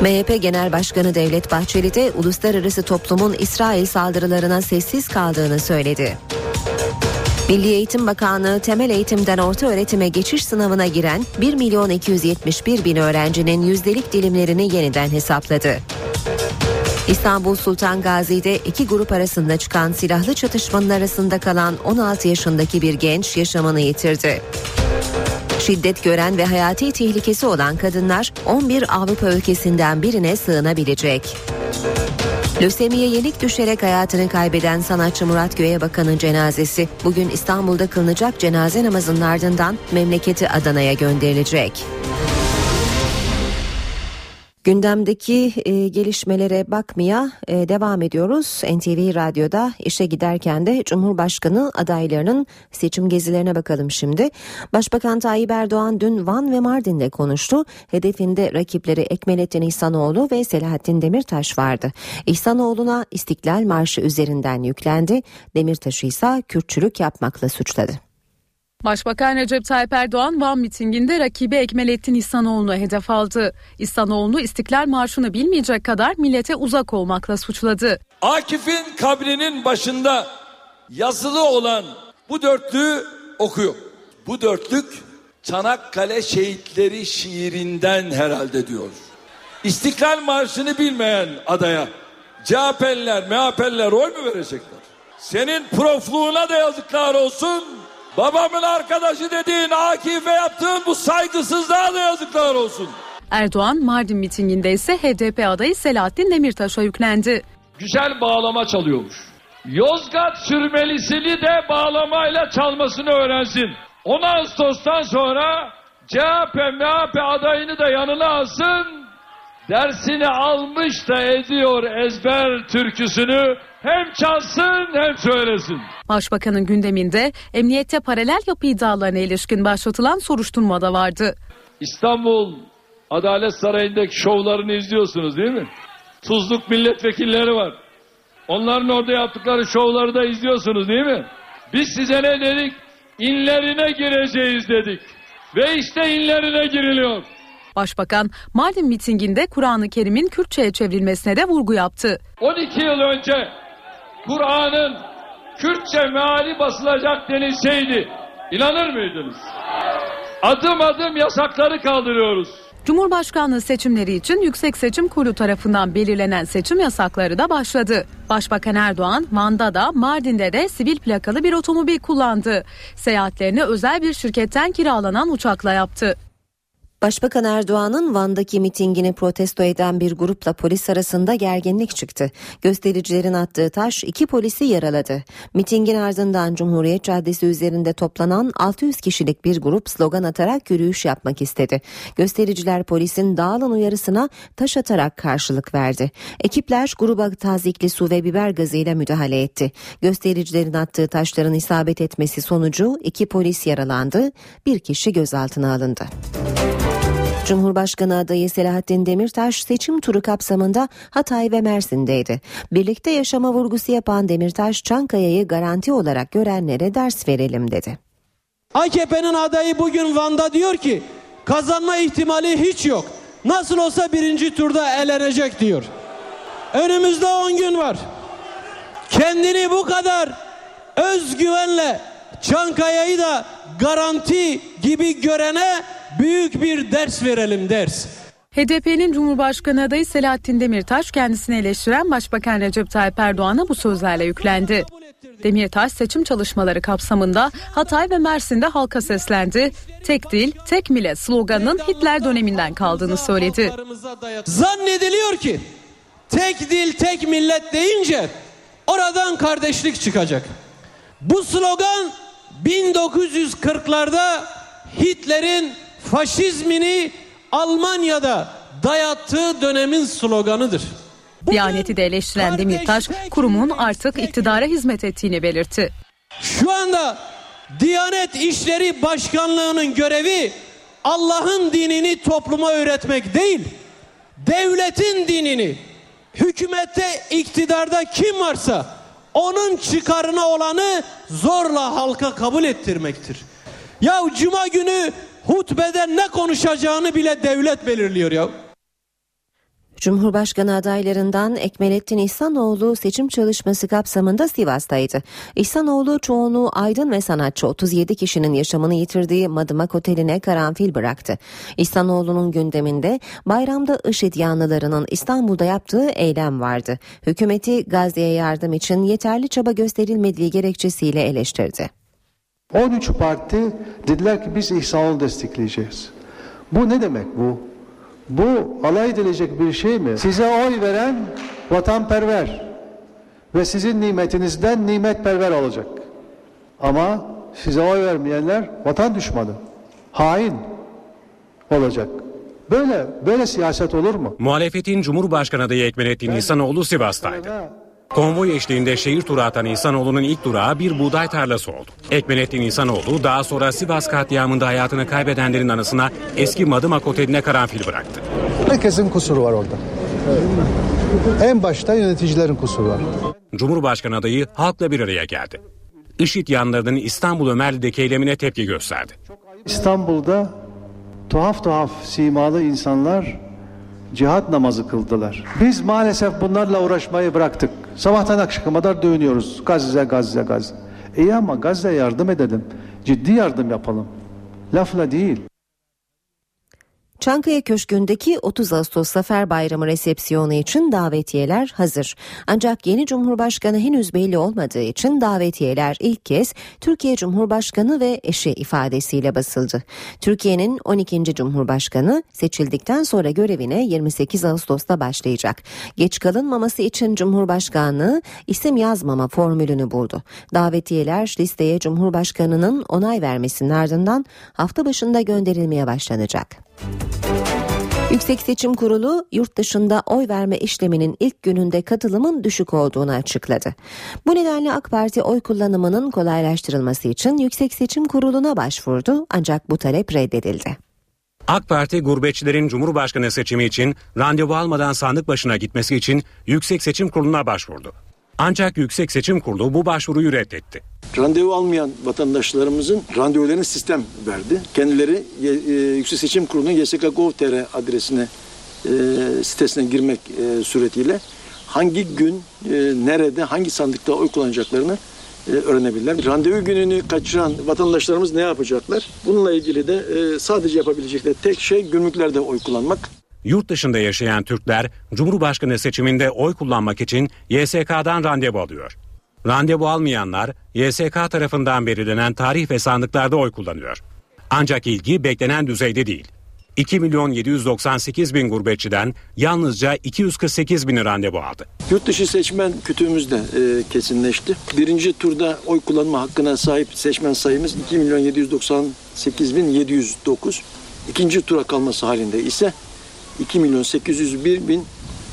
MHP Genel Başkanı Devlet Bahçeli de uluslararası toplumun İsrail saldırılarına sessiz kaldığını söyledi. Milli Eğitim Bakanlığı temel eğitimden orta öğretime geçiş sınavına giren 1 milyon 271 bin öğrencinin yüzdelik dilimlerini yeniden hesapladı. İstanbul Sultan Gazi'de iki grup arasında çıkan silahlı çatışmanın arasında kalan 16 yaşındaki bir genç yaşamını yitirdi. Şiddet gören ve hayati tehlikesi olan kadınlar 11 Avrupa ülkesinden birine sığınabilecek. Lösemiye yenik düşerek hayatını kaybeden sanatçı Murat Göğebakan'ın cenazesi bugün İstanbul'da kılınacak cenaze namazının ardından memleketi Adana'ya gönderilecek. Gündemdeki e, gelişmelere bakmaya e, devam ediyoruz. NTV Radyo'da işe giderken de Cumhurbaşkanı adaylarının seçim gezilerine bakalım şimdi. Başbakan Tayyip Erdoğan dün Van ve Mardin'de konuştu. Hedefinde rakipleri Ekmelettin İhsanoğlu ve Selahattin Demirtaş vardı. İhsanoğlu'na İstiklal Marşı üzerinden yüklendi. Demirtaş'ı ise Kürtçülük yapmakla suçladı. Başbakan Recep Tayyip Erdoğan Van mitinginde rakibi Ekmelettin İhsanoğlu'nu hedef aldı. İhsanoğlu'nu İstiklal Marşı'nı bilmeyecek kadar millete uzak olmakla suçladı. Akif'in kabrinin başında yazılı olan bu dörtlüğü okuyor. Bu dörtlük Çanakkale şehitleri şiirinden herhalde diyor. İstiklal Marşı'nı bilmeyen adaya CHP'liler, MHP'liler oy mu verecekler? Senin profluğuna da yazıklar olsun. Babamın arkadaşı dediğin Akif'e yaptığın bu saygısızlığa da yazıklar olsun. Erdoğan Mardin mitinginde ise HDP adayı Selahattin Demirtaş'a yüklendi. Güzel bağlama çalıyormuş. Yozgat sürmelisini de bağlamayla çalmasını öğrensin. 10 Ağustos'tan sonra CHP, MHP adayını da yanına alsın. Dersini almış da ediyor ezber türküsünü. Hem çalsın hem söylesin. Başbakanın gündeminde emniyette paralel yapı iddialarına ilişkin başlatılan soruşturma da vardı. İstanbul Adalet Sarayı'ndaki şovlarını izliyorsunuz değil mi? Tuzluk milletvekilleri var. Onların orada yaptıkları şovları da izliyorsunuz değil mi? Biz size ne dedik? İnlerine gireceğiz dedik. Ve işte inlerine giriliyor. Başbakan Mardin mitinginde Kur'an-ı Kerim'in Kürtçe'ye çevrilmesine de vurgu yaptı. 12 yıl önce Kur'an'ın Kürtçe meali basılacak denilseydi inanır mıydınız? Adım adım yasakları kaldırıyoruz. Cumhurbaşkanlığı seçimleri için Yüksek Seçim Kurulu tarafından belirlenen seçim yasakları da başladı. Başbakan Erdoğan Van'da da Mardin'de de sivil plakalı bir otomobil kullandı. Seyahatlerini özel bir şirketten kiralanan uçakla yaptı. Başbakan Erdoğan'ın Van'daki mitingini protesto eden bir grupla polis arasında gerginlik çıktı. Göstericilerin attığı taş iki polisi yaraladı. Mitingin ardından Cumhuriyet Caddesi üzerinde toplanan 600 kişilik bir grup slogan atarak yürüyüş yapmak istedi. Göstericiler polisin dağılın uyarısına taş atarak karşılık verdi. Ekipler gruba tazikli su ve biber gazıyla müdahale etti. Göstericilerin attığı taşların isabet etmesi sonucu iki polis yaralandı, bir kişi gözaltına alındı. Cumhurbaşkanı adayı Selahattin Demirtaş seçim turu kapsamında Hatay ve Mersin'deydi. Birlikte yaşama vurgusu yapan Demirtaş, Çankaya'yı garanti olarak görenlere ders verelim dedi. AKP'nin adayı bugün Van'da diyor ki kazanma ihtimali hiç yok. Nasıl olsa birinci turda elenecek diyor. Önümüzde 10 gün var. Kendini bu kadar özgüvenle Çankaya'yı da garanti gibi görene büyük bir ders verelim ders. HDP'nin Cumhurbaşkanı adayı Selahattin Demirtaş kendisini eleştiren Başbakan Recep Tayyip Erdoğan'a bu sözlerle yüklendi. Demirtaş seçim çalışmaları kapsamında Hatay ve Mersin'de halka seslendi. Tek dil, tek millet sloganının Hitler döneminden kaldığını söyledi. Zannediliyor ki tek dil tek millet deyince oradan kardeşlik çıkacak. Bu slogan 1940'larda Hitler'in faşizmini Almanya'da dayattığı dönemin sloganıdır. Diyaneti de eleştiren Demirtaş, kurumun artık iktidara hizmet ettiğini belirtti. Şu anda Diyanet İşleri Başkanlığı'nın görevi Allah'ın dinini topluma öğretmek değil, devletin dinini, hükümette iktidarda kim varsa onun çıkarına olanı zorla halka kabul ettirmektir. Ya cuma günü hutbede ne konuşacağını bile devlet belirliyor ya. Cumhurbaşkanı adaylarından Ekmelettin İhsanoğlu seçim çalışması kapsamında Sivas'taydı. İhsanoğlu çoğunluğu aydın ve sanatçı 37 kişinin yaşamını yitirdiği Madımak Oteli'ne karanfil bıraktı. İhsanoğlu'nun gündeminde bayramda IŞİD yanlılarının İstanbul'da yaptığı eylem vardı. Hükümeti Gazze'ye yardım için yeterli çaba gösterilmediği gerekçesiyle eleştirdi. 13 parti dediler ki biz İhsan'ı destekleyeceğiz. Bu ne demek bu? Bu alay edilecek bir şey mi? Size oy veren vatanperver ve sizin nimetinizden nimetperver olacak. Ama size oy vermeyenler vatan düşmanı, hain olacak. Böyle böyle siyaset olur mu? Muhalefetin Cumhurbaşkanı adayı Ekmelettin İhsanoğlu Sivas'taydı. Konvoy eşliğinde şehir turu atan İhsanoğlu'nun ilk durağı bir buğday tarlası oldu. Ekmelettin İhsanoğlu daha sonra Sivas katliamında hayatını kaybedenlerin anısına eski Madımak Oteli'ne karanfil bıraktı. Herkesin kusuru var orada. En başta yöneticilerin kusuru var. Cumhurbaşkanı adayı halkla bir araya geldi. IŞİD yanlarının İstanbul Ömerli'deki eylemine tepki gösterdi. İstanbul'da tuhaf tuhaf simalı insanlar cihat namazı kıldılar. Biz maalesef bunlarla uğraşmayı bıraktık. Sabahtan akşama kadar dönüyoruz. Gazze, Gazze, Gazze. İyi ama Gazze'ye yardım edelim. Ciddi yardım yapalım. Lafla değil. Çankaya Köşkü'ndeki 30 Ağustos Zafer Bayramı resepsiyonu için davetiyeler hazır. Ancak yeni Cumhurbaşkanı henüz belli olmadığı için davetiyeler ilk kez Türkiye Cumhurbaşkanı ve eşi ifadesiyle basıldı. Türkiye'nin 12. Cumhurbaşkanı seçildikten sonra görevine 28 Ağustos'ta başlayacak. Geç kalınmaması için Cumhurbaşkanlığı isim yazmama formülünü buldu. Davetiyeler listeye Cumhurbaşkanı'nın onay vermesinin ardından hafta başında gönderilmeye başlanacak. Yüksek Seçim Kurulu yurt dışında oy verme işleminin ilk gününde katılımın düşük olduğunu açıkladı. Bu nedenle AK Parti oy kullanımının kolaylaştırılması için Yüksek Seçim Kurulu'na başvurdu ancak bu talep reddedildi. AK Parti gurbetçilerin Cumhurbaşkanı seçimi için randevu almadan sandık başına gitmesi için Yüksek Seçim Kurulu'na başvurdu. Ancak Yüksek Seçim Kurulu bu başvuruyu reddetti. Randevu almayan vatandaşlarımızın randevularını sistem verdi. Kendileri e, Yüksek Seçim Kurulu'nun YSK.gov.tr adresine e, sitesine girmek e, suretiyle hangi gün, nerede, hangi sandıkta oy kullanacaklarını öğrenebilirler. Randevu gününü kaçıran vatandaşlarımız ne yapacaklar? Bununla ilgili de sadece yapabilecekleri tek şey gümrüklerde oy kullanmak. Yurt dışında yaşayan Türkler Cumhurbaşkanı seçiminde oy kullanmak için YSK'dan randevu alıyor. Randevu almayanlar YSK tarafından belirlenen tarih ve sandıklarda oy kullanıyor. Ancak ilgi beklenen düzeyde değil. 2 milyon 798 bin gurbetçiden yalnızca 248 bin randevu aldı. Yurt dışı seçmen kütüğümüz de e, kesinleşti. Birinci turda oy kullanma hakkına sahip seçmen sayımız 2 milyon 798 bin 709. İkinci tura kalması halinde ise 2 milyon 801 bin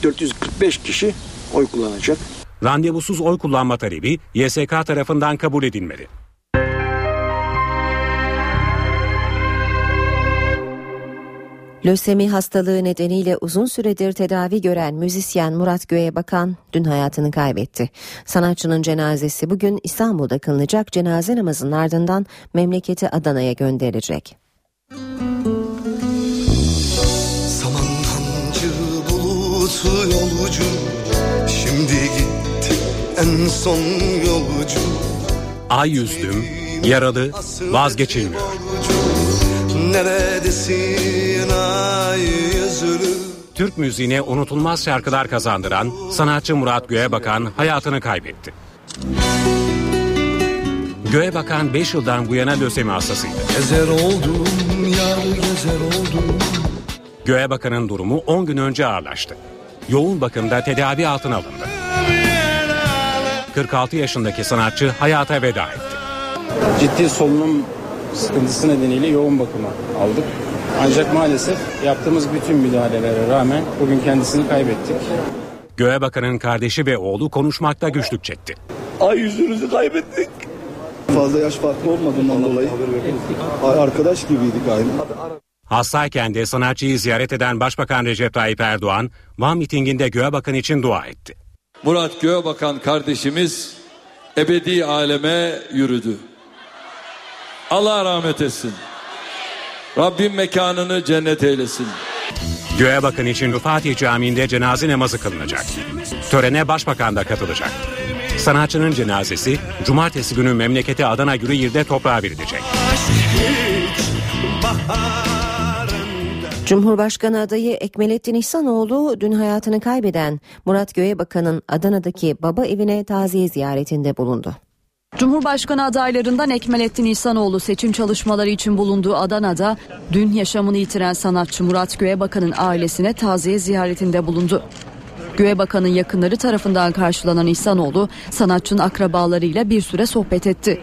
445 kişi oy kullanacak. Randevusuz oy kullanma talebi YSK tarafından kabul edilmedi. Lösemi hastalığı nedeniyle uzun süredir tedavi gören müzisyen Murat Göğebakan dün hayatını kaybetti. Sanatçının cenazesi bugün İstanbul'da kılınacak cenaze namazının ardından memleketi Adana'ya gönderilecek. Samandancı bulutu yolcu Şimdi gitti en son yolcu Ay yüzdüm, yaralı, vazgeçilmiyor. Neredesin ay yüzlü Türk müziğine unutulmaz şarkılar kazandıran sanatçı Murat Göğebakan hayatını kaybetti. Göğebakan 5 yıldan bu yana lösemi hastasıydı. Gezer oldum yar gezer oldum Göğebakan'ın durumu 10 gün önce ağırlaştı. Yoğun bakımda tedavi altına alındı. 46 yaşındaki sanatçı hayata veda etti. ciddi solunum sıkıntısı nedeniyle yoğun bakıma aldık. Ancak maalesef yaptığımız bütün müdahalelere rağmen bugün kendisini kaybettik. Göğebakan'ın kardeşi ve oğlu konuşmakta güçlük çekti. Ay yüzünüzü kaybettik Fazla yaş farkı olmadığından dolayı Arkadaş gibiydik aynı Hastayken de sanatçıyı ziyaret eden Başbakan Recep Tayyip Erdoğan, Van mitinginde Göğebakan için dua etti. Murat Göğebakan kardeşimiz ebedi aleme yürüdü. Allah rahmet etsin. Rabbim mekanını cennet eylesin. Göğebakan için Fatih Camii'nde cenaze namazı kılınacak. Törene Başbakan da katılacak. Sanatçının cenazesi cumartesi günü memleketi Adana Güreyir'de toprağa verilecek. Cumhurbaşkanı adayı Ekmelettin İhsanoğlu dün hayatını kaybeden Murat Göğebakan'ın Adana'daki baba evine taziye ziyaretinde bulundu. Cumhurbaşkanı adaylarından Ekmelettin İhsanoğlu seçim çalışmaları için bulunduğu Adana'da dün yaşamını yitiren sanatçı Murat Göğebakan'ın ailesine taziye ziyaretinde bulundu. Göğebakan'ın yakınları tarafından karşılanan İhsanoğlu sanatçının akrabalarıyla bir süre sohbet etti.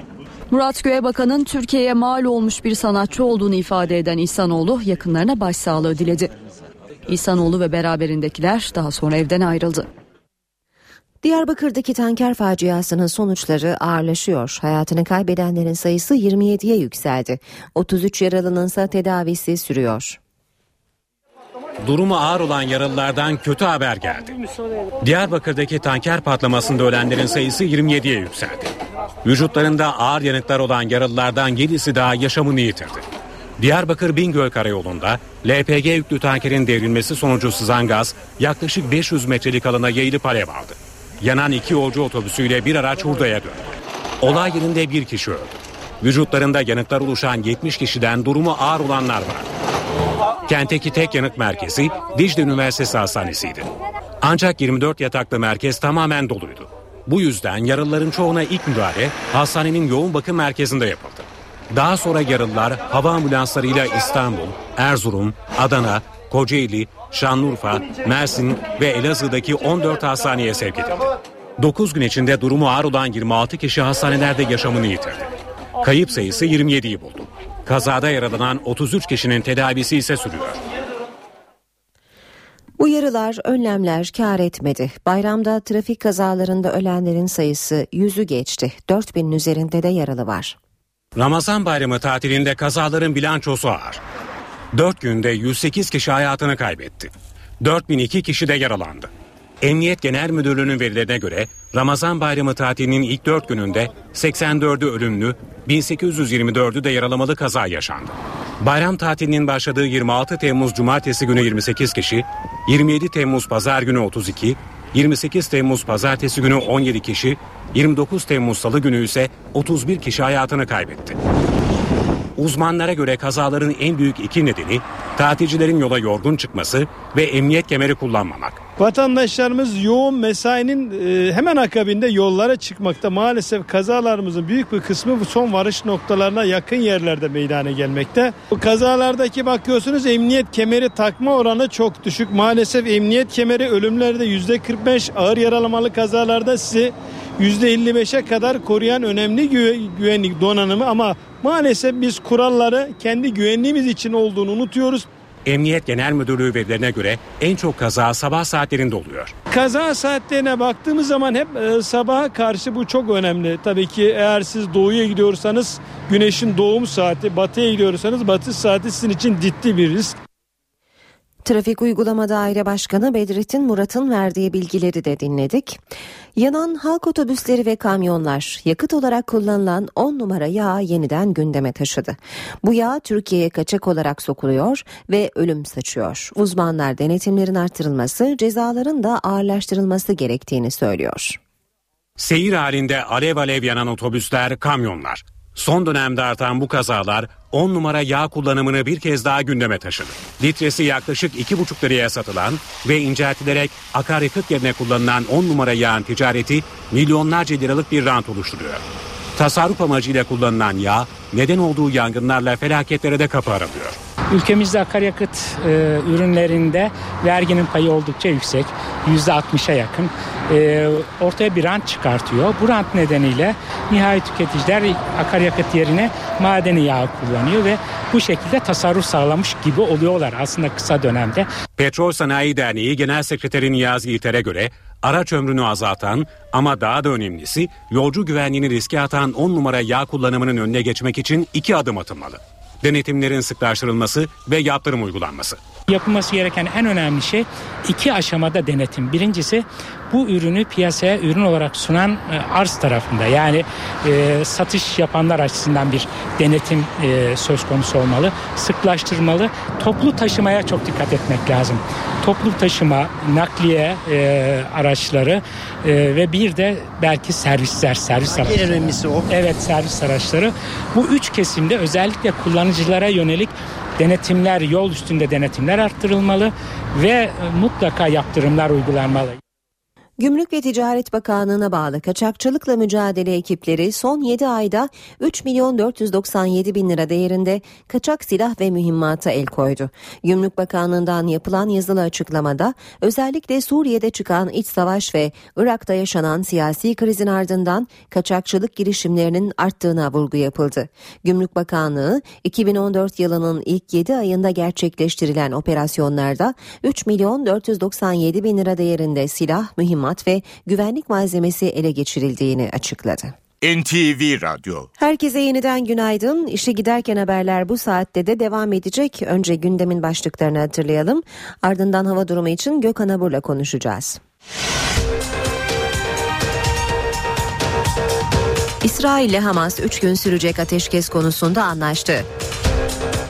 Murat Göğebakan'ın Türkiye'ye mal olmuş bir sanatçı olduğunu ifade eden İhsanoğlu yakınlarına başsağlığı diledi. İhsanoğlu ve beraberindekiler daha sonra evden ayrıldı. Diyarbakır'daki tanker faciasının sonuçları ağırlaşıyor. Hayatını kaybedenlerin sayısı 27'ye yükseldi. 33 yaralının ise tedavisi sürüyor. Durumu ağır olan yaralılardan kötü haber geldi. Diyarbakır'daki tanker patlamasında ölenlerin sayısı 27'ye yükseldi. Vücutlarında ağır yanıklar olan yaralılardan 7'si daha yaşamını yitirdi. Diyarbakır Bingöl Karayolu'nda LPG yüklü tankerin devrilmesi sonucu sızan gaz yaklaşık 500 metrelik alana yayılıp alev aldı. Yanan iki yolcu otobüsüyle bir araç hurdaya döndü. Olay yerinde bir kişi öldü. Vücutlarında yanıklar oluşan 70 kişiden durumu ağır olanlar var. Kentteki tek yanık merkezi Dicle Üniversitesi Hastanesi'ydi. Ancak 24 yataklı merkez tamamen doluydu. Bu yüzden yaralıların çoğuna ilk müdahale hastanenin yoğun bakım merkezinde yapıldı. Daha sonra yaralılar hava ambulanslarıyla İstanbul, Erzurum, Adana, Kocaeli, Şanlıurfa, Mersin ve Elazığ'daki 14 hastaneye sevk edildi. 9 gün içinde durumu ağır olan 26 kişi hastanelerde yaşamını yitirdi. Kayıp sayısı 27'yi buldu. Kazada yaralanan 33 kişinin tedavisi ise sürüyor. Uyarılar, önlemler kar etmedi. Bayramda trafik kazalarında ölenlerin sayısı yüzü geçti. 4000'in üzerinde de yaralı var. Ramazan bayramı tatilinde kazaların bilançosu ağır. 4 günde 108 kişi hayatını kaybetti. 4002 kişi de yaralandı. Emniyet Genel Müdürlüğü'nün verilerine göre Ramazan bayramı tatilinin ilk 4 gününde 84'ü ölümlü, 1824'ü de yaralamalı kaza yaşandı. Bayram tatilinin başladığı 26 Temmuz Cumartesi günü 28 kişi, 27 Temmuz Pazar günü 32, 28 Temmuz Pazartesi günü 17 kişi, 29 Temmuz Salı günü ise 31 kişi hayatını kaybetti. Uzmanlara göre kazaların en büyük iki nedeni tatilcilerin yola yorgun çıkması ve emniyet kemeri kullanmamak. Vatandaşlarımız yoğun mesainin e, hemen akabinde yollara çıkmakta. Maalesef kazalarımızın büyük bir kısmı bu son varış noktalarına yakın yerlerde meydana gelmekte. Bu kazalardaki bakıyorsunuz emniyet kemeri takma oranı çok düşük. Maalesef emniyet kemeri ölümlerde %45 ağır yaralamalı kazalarda sizi %55'e kadar koruyan önemli güvenlik donanımı ama maalesef biz kuralları kendi güvenliğimiz için olduğunu unutuyoruz. Emniyet Genel Müdürlüğü verilerine göre en çok kaza sabah saatlerinde oluyor. Kaza saatlerine baktığımız zaman hep e, sabaha karşı bu çok önemli. Tabii ki eğer siz doğuya gidiyorsanız güneşin doğum saati, batıya gidiyorsanız batış saati sizin için ciddi bir risk. Trafik Uygulama Daire Başkanı Bedrettin Murat'ın verdiği bilgileri de dinledik. Yanan halk otobüsleri ve kamyonlar yakıt olarak kullanılan 10 numara yağ yeniden gündeme taşıdı. Bu yağ Türkiye'ye kaçak olarak sokuluyor ve ölüm saçıyor. Uzmanlar denetimlerin artırılması, cezaların da ağırlaştırılması gerektiğini söylüyor. Seyir halinde alev alev yanan otobüsler, kamyonlar. Son dönemde artan bu kazalar 10 numara yağ kullanımını bir kez daha gündeme taşıdı. Litresi yaklaşık 2,5 liraya satılan ve inceltilerek akaryakıt yerine kullanılan 10 numara yağın ticareti milyonlarca liralık bir rant oluşturuyor. Tasarruf amacıyla kullanılan yağ neden olduğu yangınlarla felaketlere de kapı aralıyor. Ülkemizde akaryakıt e, ürünlerinde verginin payı oldukça yüksek. %60'a yakın. E, ortaya bir rant çıkartıyor. Bu rant nedeniyle nihai tüketiciler akaryakıt yerine madeni yağ kullanıyor ve bu şekilde tasarruf sağlamış gibi oluyorlar aslında kısa dönemde. Petrol Sanayi Derneği Genel Sekreteri Niyazi İlter'e göre araç ömrünü azaltan ama daha da önemlisi yolcu güvenliğini riske atan 10 numara yağ kullanımının önüne geçmek için iki adım atılmalı denetimlerin sıklaştırılması ve yaptırım uygulanması. Yapılması gereken en önemli şey iki aşamada denetim. Birincisi bu ürünü piyasaya ürün olarak sunan e, arz tarafında yani e, satış yapanlar açısından bir denetim e, söz konusu olmalı. Sıklaştırmalı. Toplu taşımaya çok dikkat etmek lazım. Toplu taşıma, nakliye e, araçları e, ve bir de belki servisler, servis araçları. En önemlisi o. Evet servis araçları. Bu üç kesimde özellikle kullanıcılara yönelik denetimler, yol üstünde denetimler arttırılmalı ve mutlaka yaptırımlar uygulanmalı. Gümrük ve Ticaret Bakanlığı'na bağlı kaçakçılıkla mücadele ekipleri son 7 ayda 3 milyon 497 bin lira değerinde kaçak silah ve mühimmata el koydu. Gümrük Bakanlığı'ndan yapılan yazılı açıklamada özellikle Suriye'de çıkan iç savaş ve Irak'ta yaşanan siyasi krizin ardından kaçakçılık girişimlerinin arttığına vurgu yapıldı. Gümrük Bakanlığı 2014 yılının ilk 7 ayında gerçekleştirilen operasyonlarda 3 milyon 497 bin lira değerinde silah, mühimmat mühimmat ve güvenlik malzemesi ele geçirildiğini açıkladı. NTV Radyo Herkese yeniden günaydın. İşe giderken haberler bu saatte de devam edecek. Önce gündemin başlıklarını hatırlayalım. Ardından hava durumu için Gökhan Abur'la konuşacağız. İsrail ile Hamas 3 gün sürecek ateşkes konusunda anlaştı.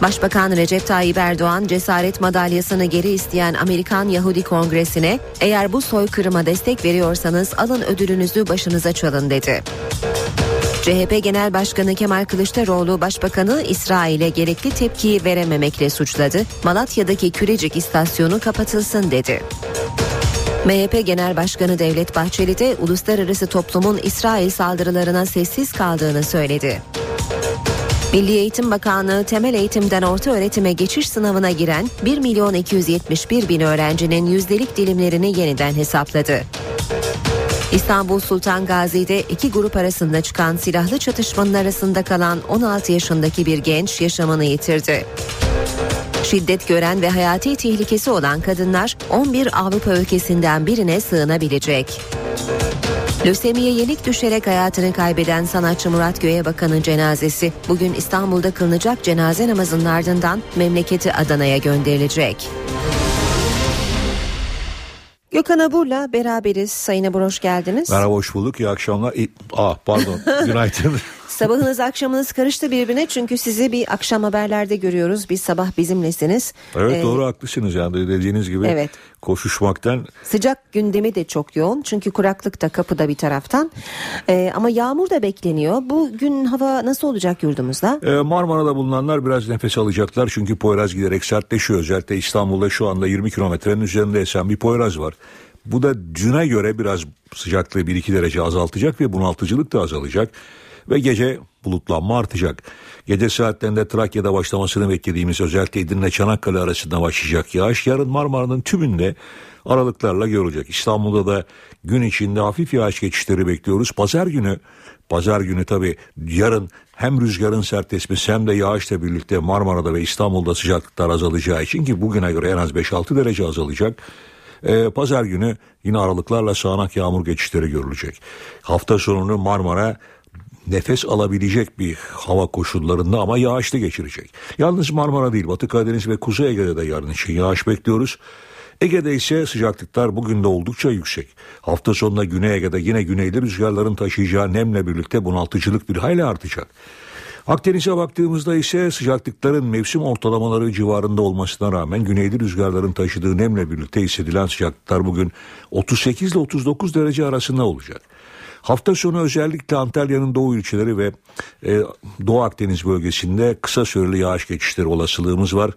Başbakan Recep Tayyip Erdoğan cesaret madalyasını geri isteyen Amerikan Yahudi Kongresi'ne eğer bu soykırıma destek veriyorsanız alın ödülünüzü başınıza çalın dedi. CHP Genel Başkanı Kemal Kılıçdaroğlu Başbakanı İsrail'e gerekli tepkiyi verememekle suçladı. Malatya'daki Kürecik istasyonu kapatılsın dedi. MHP Genel Başkanı Devlet Bahçeli de uluslararası toplumun İsrail saldırılarına sessiz kaldığını söyledi. Milli Eğitim Bakanlığı temel eğitimden orta öğretime geçiş sınavına giren 1 milyon 271 bin öğrencinin yüzdelik dilimlerini yeniden hesapladı. İstanbul Sultan Gazi'de iki grup arasında çıkan silahlı çatışmanın arasında kalan 16 yaşındaki bir genç yaşamını yitirdi. Şiddet gören ve hayati tehlikesi olan kadınlar 11 Avrupa ülkesinden birine sığınabilecek. Lösemiye yenik düşerek hayatını kaybeden sanatçı Murat Göğebakan'ın cenazesi bugün İstanbul'da kılınacak cenaze namazının ardından memleketi Adana'ya gönderilecek. Gökhan Abur'la beraberiz. Sayın Abur hoş geldiniz. Merhaba hoş bulduk. İyi akşamlar. İyi, ah pardon. Günaydın. Sabahınız akşamınız karıştı birbirine çünkü sizi bir akşam haberlerde görüyoruz. Bir sabah bizimlesiniz. Evet Ee, doğru haklısınız yani dediğiniz gibi Evet. koşuşmaktan Sıcak gündemi de çok yoğun çünkü kuraklık da kapıda bir taraftan. Ee, ama yağmur da bekleniyor. Bugün hava nasıl olacak yurdumuzda? Ee, Marmara'da bulunanlar biraz nefes alacaklar çünkü Poyraz giderek sertleşiyor. Özellikle İstanbul'da şu anda 20 kilometrenin üzerinde esen bir Poyraz var. Bu da düne göre biraz sıcaklığı 1-2 derece azaltacak ve bunaltıcılık da azalacak. Ve gece bulutlanma artacak. Gece saatlerinde Trakya'da başlamasını beklediğimiz özellikle Edirne Çanakkale arasında başlayacak yağış yarın Marmara'nın tümünde aralıklarla görülecek. İstanbul'da da gün içinde hafif yağış geçişleri bekliyoruz. Pazar günü Pazar günü tabi yarın hem rüzgarın sert esmesi hem de yağışla birlikte Marmara'da ve İstanbul'da sıcaklıklar azalacağı için ki bugüne göre en az 5-6 derece azalacak. Ee, Pazar günü yine aralıklarla sağanak yağmur geçişleri görülecek. Hafta sonunu Marmara nefes alabilecek bir hava koşullarında ama yağışlı geçirecek. Yalnız Marmara değil Batı Karadeniz ve Kuzey Ege'de de yarın için yağış bekliyoruz. Ege'de ise sıcaklıklar bugün de oldukça yüksek. Hafta sonunda Güney Ege'de yine güneyli rüzgarların taşıyacağı nemle birlikte bunaltıcılık bir hayli artacak. Akdeniz'e baktığımızda ise sıcaklıkların mevsim ortalamaları civarında olmasına rağmen güneyli rüzgarların taşıdığı nemle birlikte hissedilen sıcaklıklar bugün 38 ile 39 derece arasında olacak. Hafta sonu özellikle Antalya'nın doğu ilçeleri ve e, Doğu Akdeniz bölgesinde kısa süreli yağış geçişleri olasılığımız var.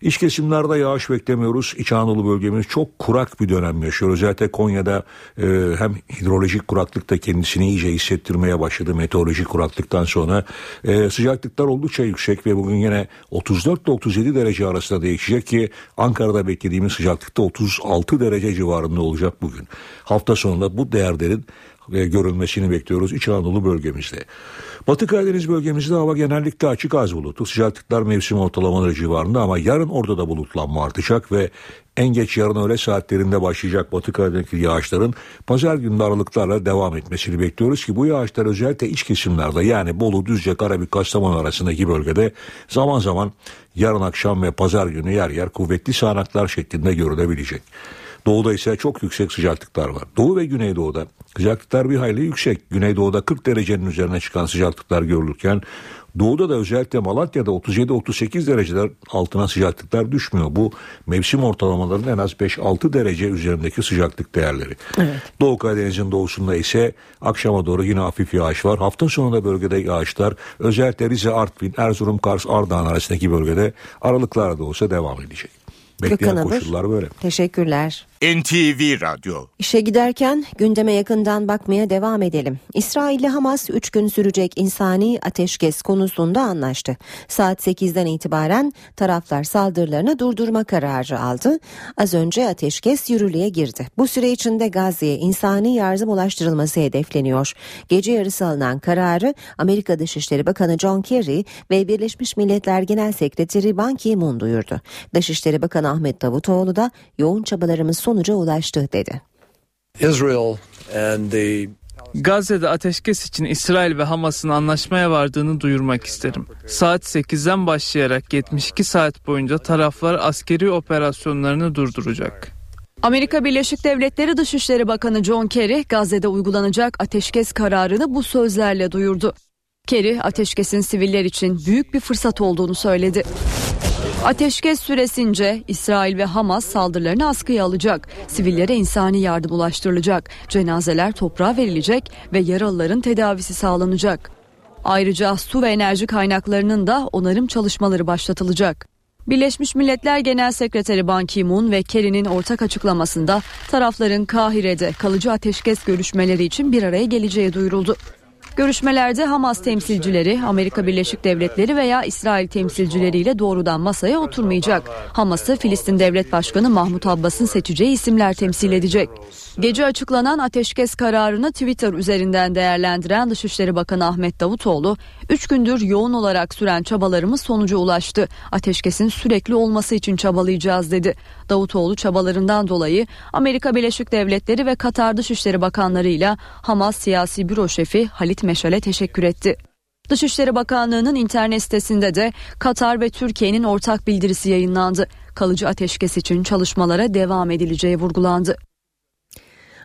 İç kesimlerde yağış beklemiyoruz. İç Anadolu bölgemiz çok kurak bir dönem yaşıyor. Özellikle Konya'da e, hem hidrolojik kuraklık da kendisini iyice hissettirmeye başladı. Meteorolojik kuraklıktan sonra e, sıcaklıklar oldukça yüksek ve bugün yine 34 ile 37 derece arasında değişecek ki Ankara'da beklediğimiz sıcaklıkta 36 derece civarında olacak bugün. Hafta sonunda bu değerlerin e, görülmesini bekliyoruz İç Anadolu bölgemizde. Batı Karadeniz bölgemizde hava genellikle açık az bulutlu. Sıcaklıklar mevsim ortalamaları civarında ama yarın orada da bulutlanma artacak ve en geç yarın öğle saatlerinde başlayacak Batı Karadeniz'deki yağışların pazar günü aralıklarla devam etmesini bekliyoruz ki bu yağışlar özellikle iç kesimlerde yani Bolu, Düzce, Karabük, Kastamonu arasındaki bölgede zaman zaman yarın akşam ve pazar günü yer yer kuvvetli sağanaklar şeklinde görülebilecek. Doğuda ise çok yüksek sıcaklıklar var. Doğu ve Güneydoğu'da sıcaklıklar bir hayli yüksek. Güneydoğu'da 40 derecenin üzerine çıkan sıcaklıklar görülürken Doğuda da özellikle Malatya'da 37-38 dereceler altına sıcaklıklar düşmüyor. Bu mevsim ortalamalarının en az 5-6 derece üzerindeki sıcaklık değerleri. Evet. Doğu Karadeniz'in doğusunda ise akşama doğru yine hafif yağış var. Hafta sonunda bölgede yağışlar özellikle Rize, Artvin, Erzurum, Kars, Ardahan arasındaki bölgede aralıklarla da olsa devam edecek. Bekleyen Gökhan koşullar böyle. Teşekkürler. NTV Radyo İşe giderken gündeme yakından bakmaya devam edelim. İsrail ile Hamas 3 gün sürecek insani ateşkes konusunda anlaştı. Saat 8'den itibaren taraflar saldırılarını durdurma kararı aldı. Az önce ateşkes yürürlüğe girdi. Bu süre içinde Gazze'ye insani yardım ulaştırılması hedefleniyor. Gece yarısı alınan kararı Amerika Dışişleri Bakanı John Kerry ve Birleşmiş Milletler Genel Sekreteri Ban Ki-moon duyurdu. Dışişleri Bakanı Ahmet Davutoğlu da yoğun çabalarımız sonuca ulaştı dedi. Israel and the Gazze'de ateşkes için İsrail ve Hamas'ın anlaşmaya vardığını duyurmak isterim. Saat 8'den başlayarak 72 saat boyunca taraflar askeri operasyonlarını durduracak. Amerika Birleşik Devletleri Dışişleri Bakanı John Kerry Gazze'de uygulanacak ateşkes kararını bu sözlerle duyurdu. Kerry ateşkesin siviller için büyük bir fırsat olduğunu söyledi. Ateşkes süresince İsrail ve Hamas saldırılarını askıya alacak. Sivillere insani yardım ulaştırılacak. Cenazeler toprağa verilecek ve yaralıların tedavisi sağlanacak. Ayrıca su ve enerji kaynaklarının da onarım çalışmaları başlatılacak. Birleşmiş Milletler Genel Sekreteri Ban Ki-moon ve Kerry'nin ortak açıklamasında tarafların Kahire'de kalıcı ateşkes görüşmeleri için bir araya geleceği duyuruldu. Görüşmelerde Hamas temsilcileri, Amerika Birleşik Devletleri veya İsrail temsilcileriyle doğrudan masaya oturmayacak. Hamas'ı Filistin Devlet Başkanı Mahmut Abbas'ın seçeceği isimler temsil edecek. Gece açıklanan ateşkes kararını Twitter üzerinden değerlendiren Dışişleri Bakanı Ahmet Davutoğlu, 3 gündür yoğun olarak süren çabalarımız sonuca ulaştı. Ateşkesin sürekli olması için çabalayacağız dedi. Davutoğlu çabalarından dolayı Amerika Birleşik Devletleri ve Katar Dışişleri Bakanlarıyla Hamas Siyasi Büro Şefi Halit Meşal'e teşekkür etti. Dışişleri Bakanlığı'nın internet sitesinde de Katar ve Türkiye'nin ortak bildirisi yayınlandı. Kalıcı ateşkes için çalışmalara devam edileceği vurgulandı.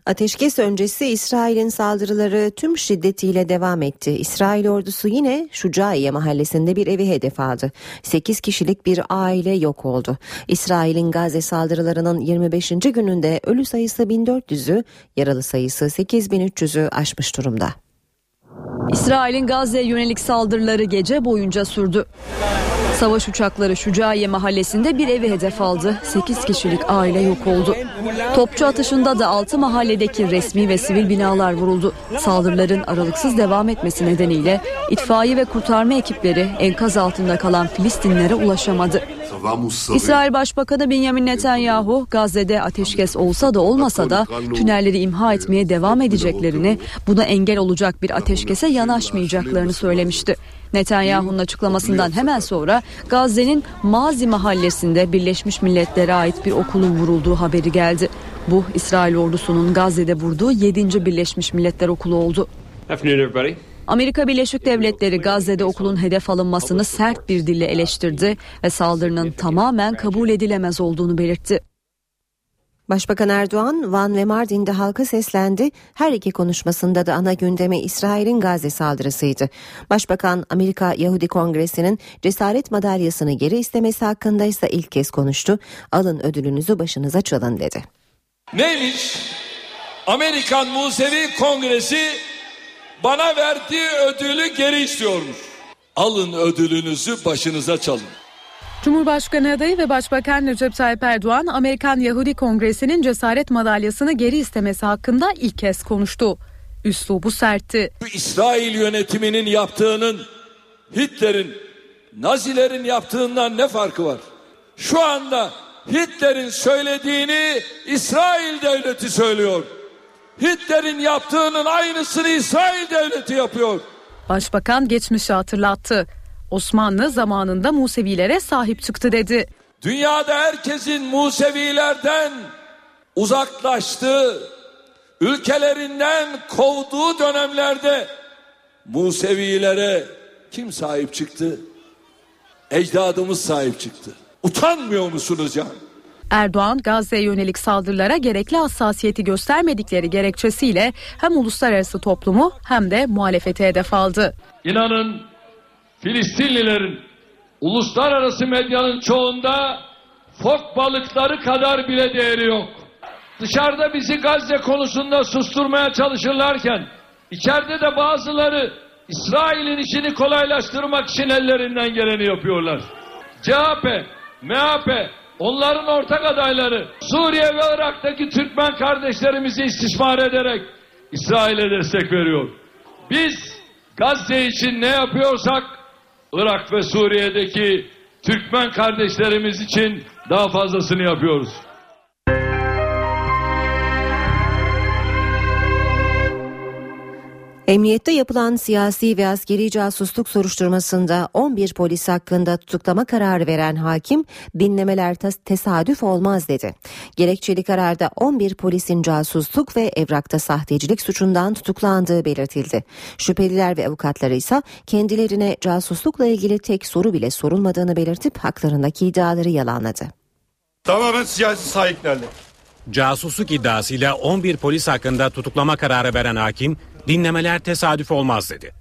Ateşkes öncesi İsrail'in saldırıları tüm şiddetiyle devam etti. İsrail ordusu yine Şucaiye mahallesinde bir evi hedef aldı. 8 kişilik bir aile yok oldu. İsrail'in Gazze saldırılarının 25. gününde ölü sayısı 1400'ü, yaralı sayısı 8300'ü aşmış durumda. İsrail'in Gazze'ye yönelik saldırıları gece boyunca sürdü. Savaş uçakları Şucaiye mahallesinde bir evi hedef aldı. 8 kişilik aile yok oldu. Topçu atışında da 6 mahalledeki resmi ve sivil binalar vuruldu. Saldırıların aralıksız devam etmesi nedeniyle itfaiye ve kurtarma ekipleri enkaz altında kalan Filistinlere ulaşamadı. İsrail Başbakanı Benjamin Netanyahu Gazze'de ateşkes olsa da olmasa da tünelleri imha etmeye devam edeceklerini, buna engel olacak bir ateşkese yanaşmayacaklarını söylemişti. Netanyahu'nun açıklamasından hemen sonra Gazze'nin Mazi mahallesinde Birleşmiş Milletler'e ait bir okulun vurulduğu haberi geldi. Bu İsrail ordusunun Gazze'de vurduğu 7. Birleşmiş Milletler okulu oldu. Amerika Birleşik Devletleri Gazze'de okulun hedef alınmasını sert bir dille eleştirdi ve saldırının tamamen kabul edilemez olduğunu belirtti. Başbakan Erdoğan, Van ve Mardin'de halka seslendi. Her iki konuşmasında da ana gündemi İsrail'in Gazze saldırısıydı. Başbakan Amerika Yahudi Kongresi'nin cesaret madalyasını geri istemesi hakkında ise ilk kez konuştu. Alın ödülünüzü başınıza çalın dedi. Neymiş? Amerikan Musevi Kongresi bana verdiği ödülü geri istiyormuş. Alın ödülünüzü başınıza çalın. Cumhurbaşkanı adayı ve Başbakan Recep Tayyip Erdoğan Amerikan Yahudi Kongresi'nin cesaret madalyasını geri istemesi hakkında ilk kez konuştu. Üslubu sertti. İsrail yönetiminin yaptığının Hitler'in, Nazilerin yaptığından ne farkı var? Şu anda Hitler'in söylediğini İsrail devleti söylüyor. Hitler'in yaptığının aynısını İsrail devleti yapıyor. Başbakan geçmişi hatırlattı. Osmanlı zamanında Musevilere sahip çıktı dedi. Dünyada herkesin Musevilerden uzaklaştığı, ülkelerinden kovduğu dönemlerde Musevilere kim sahip çıktı? Ecdadımız sahip çıktı. Utanmıyor musunuz ya? Erdoğan Gazze'ye yönelik saldırılara gerekli hassasiyeti göstermedikleri gerekçesiyle hem uluslararası toplumu hem de muhalefeti hedef aldı. İnanın Filistinlilerin uluslararası medyanın çoğunda fok balıkları kadar bile değeri yok. Dışarıda bizi Gazze konusunda susturmaya çalışırlarken içeride de bazıları İsrail'in işini kolaylaştırmak için ellerinden geleni yapıyorlar. CHP, MHP, onların ortak adayları Suriye ve Irak'taki Türkmen kardeşlerimizi istismar ederek İsrail'e destek veriyor. Biz Gazze için ne yapıyorsak Irak ve Suriye'deki Türkmen kardeşlerimiz için daha fazlasını yapıyoruz. Emniyette yapılan siyasi ve askeri casusluk soruşturmasında 11 polis hakkında tutuklama kararı veren hakim dinlemeler tesadüf olmaz dedi. Gerekçeli kararda 11 polisin casusluk ve evrakta sahtecilik suçundan tutuklandığı belirtildi. Şüpheliler ve avukatları ise kendilerine casuslukla ilgili tek soru bile sorulmadığını belirtip haklarındaki iddiaları yalanladı. Tamamen siyasi sahiplerle. Casusluk iddiasıyla 11 polis hakkında tutuklama kararı veren hakim dinlemeler tesadüf olmaz dedi.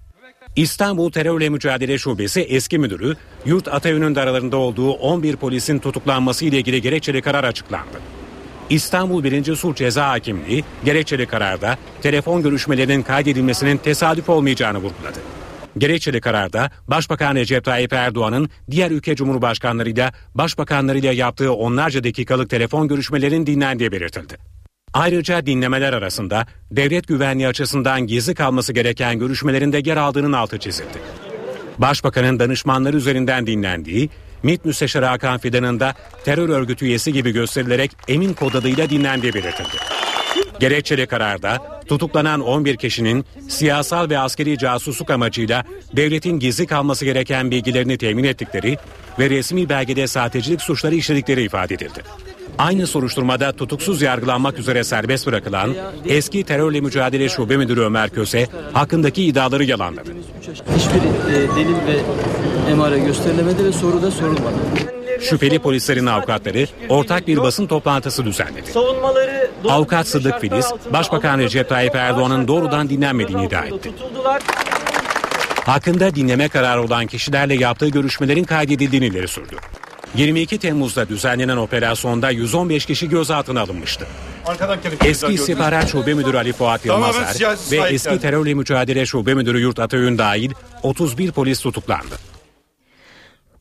İstanbul Terörle Mücadele Şubesi eski müdürü Yurt Atayön'ün de aralarında olduğu 11 polisin tutuklanması ile ilgili gerekçeli karar açıklandı. İstanbul 1. Sulh Ceza Hakimliği gerekçeli kararda telefon görüşmelerinin kaydedilmesinin tesadüf olmayacağını vurguladı. Gerekçeli kararda Başbakan Recep Tayyip Erdoğan'ın diğer ülke cumhurbaşkanlarıyla başbakanlarıyla yaptığı onlarca dakikalık telefon görüşmelerinin dinlendiği belirtildi. Ayrıca dinlemeler arasında devlet güvenliği açısından gizli kalması gereken görüşmelerinde yer aldığının altı çizildi. Başbakanın danışmanları üzerinden dinlendiği, MİT Müsteşarı Hakan Fidan'ın da terör örgütü üyesi gibi gösterilerek emin kod adıyla dinlendiği belirtildi. Gerekçeli kararda tutuklanan 11 kişinin siyasal ve askeri casusluk amacıyla devletin gizli kalması gereken bilgilerini temin ettikleri ve resmi belgede sahtecilik suçları işledikleri ifade edildi. Aynı soruşturmada tutuksuz yargılanmak üzere serbest bırakılan eski terörle mücadele şube müdürü Ömer Köse hakkındaki iddiaları yalanladı. Hiçbir e, delil ve emare gösterilemedi ve soru da sorulmadı. Şüpheli polislerin avukatları ortak bir basın toplantısı düzenledi. Savunmaları Avukat Sıddık Filiz, Başbakan Recep Tayyip Erdoğan'ın doğrudan dinlenmediğini iddia etti. Hakkında dinleme kararı olan kişilerle yaptığı görüşmelerin kaydedildiğini ileri sürdü. 22 Temmuz'da düzenlenen operasyonda 115 kişi gözaltına alınmıştı. Eski İstihbarat Şube Müdürü Ali Fuat Yılmazer ve eski terörle mücadele Şube Müdürü Yurt Atayün dahil 31 polis tutuklandı.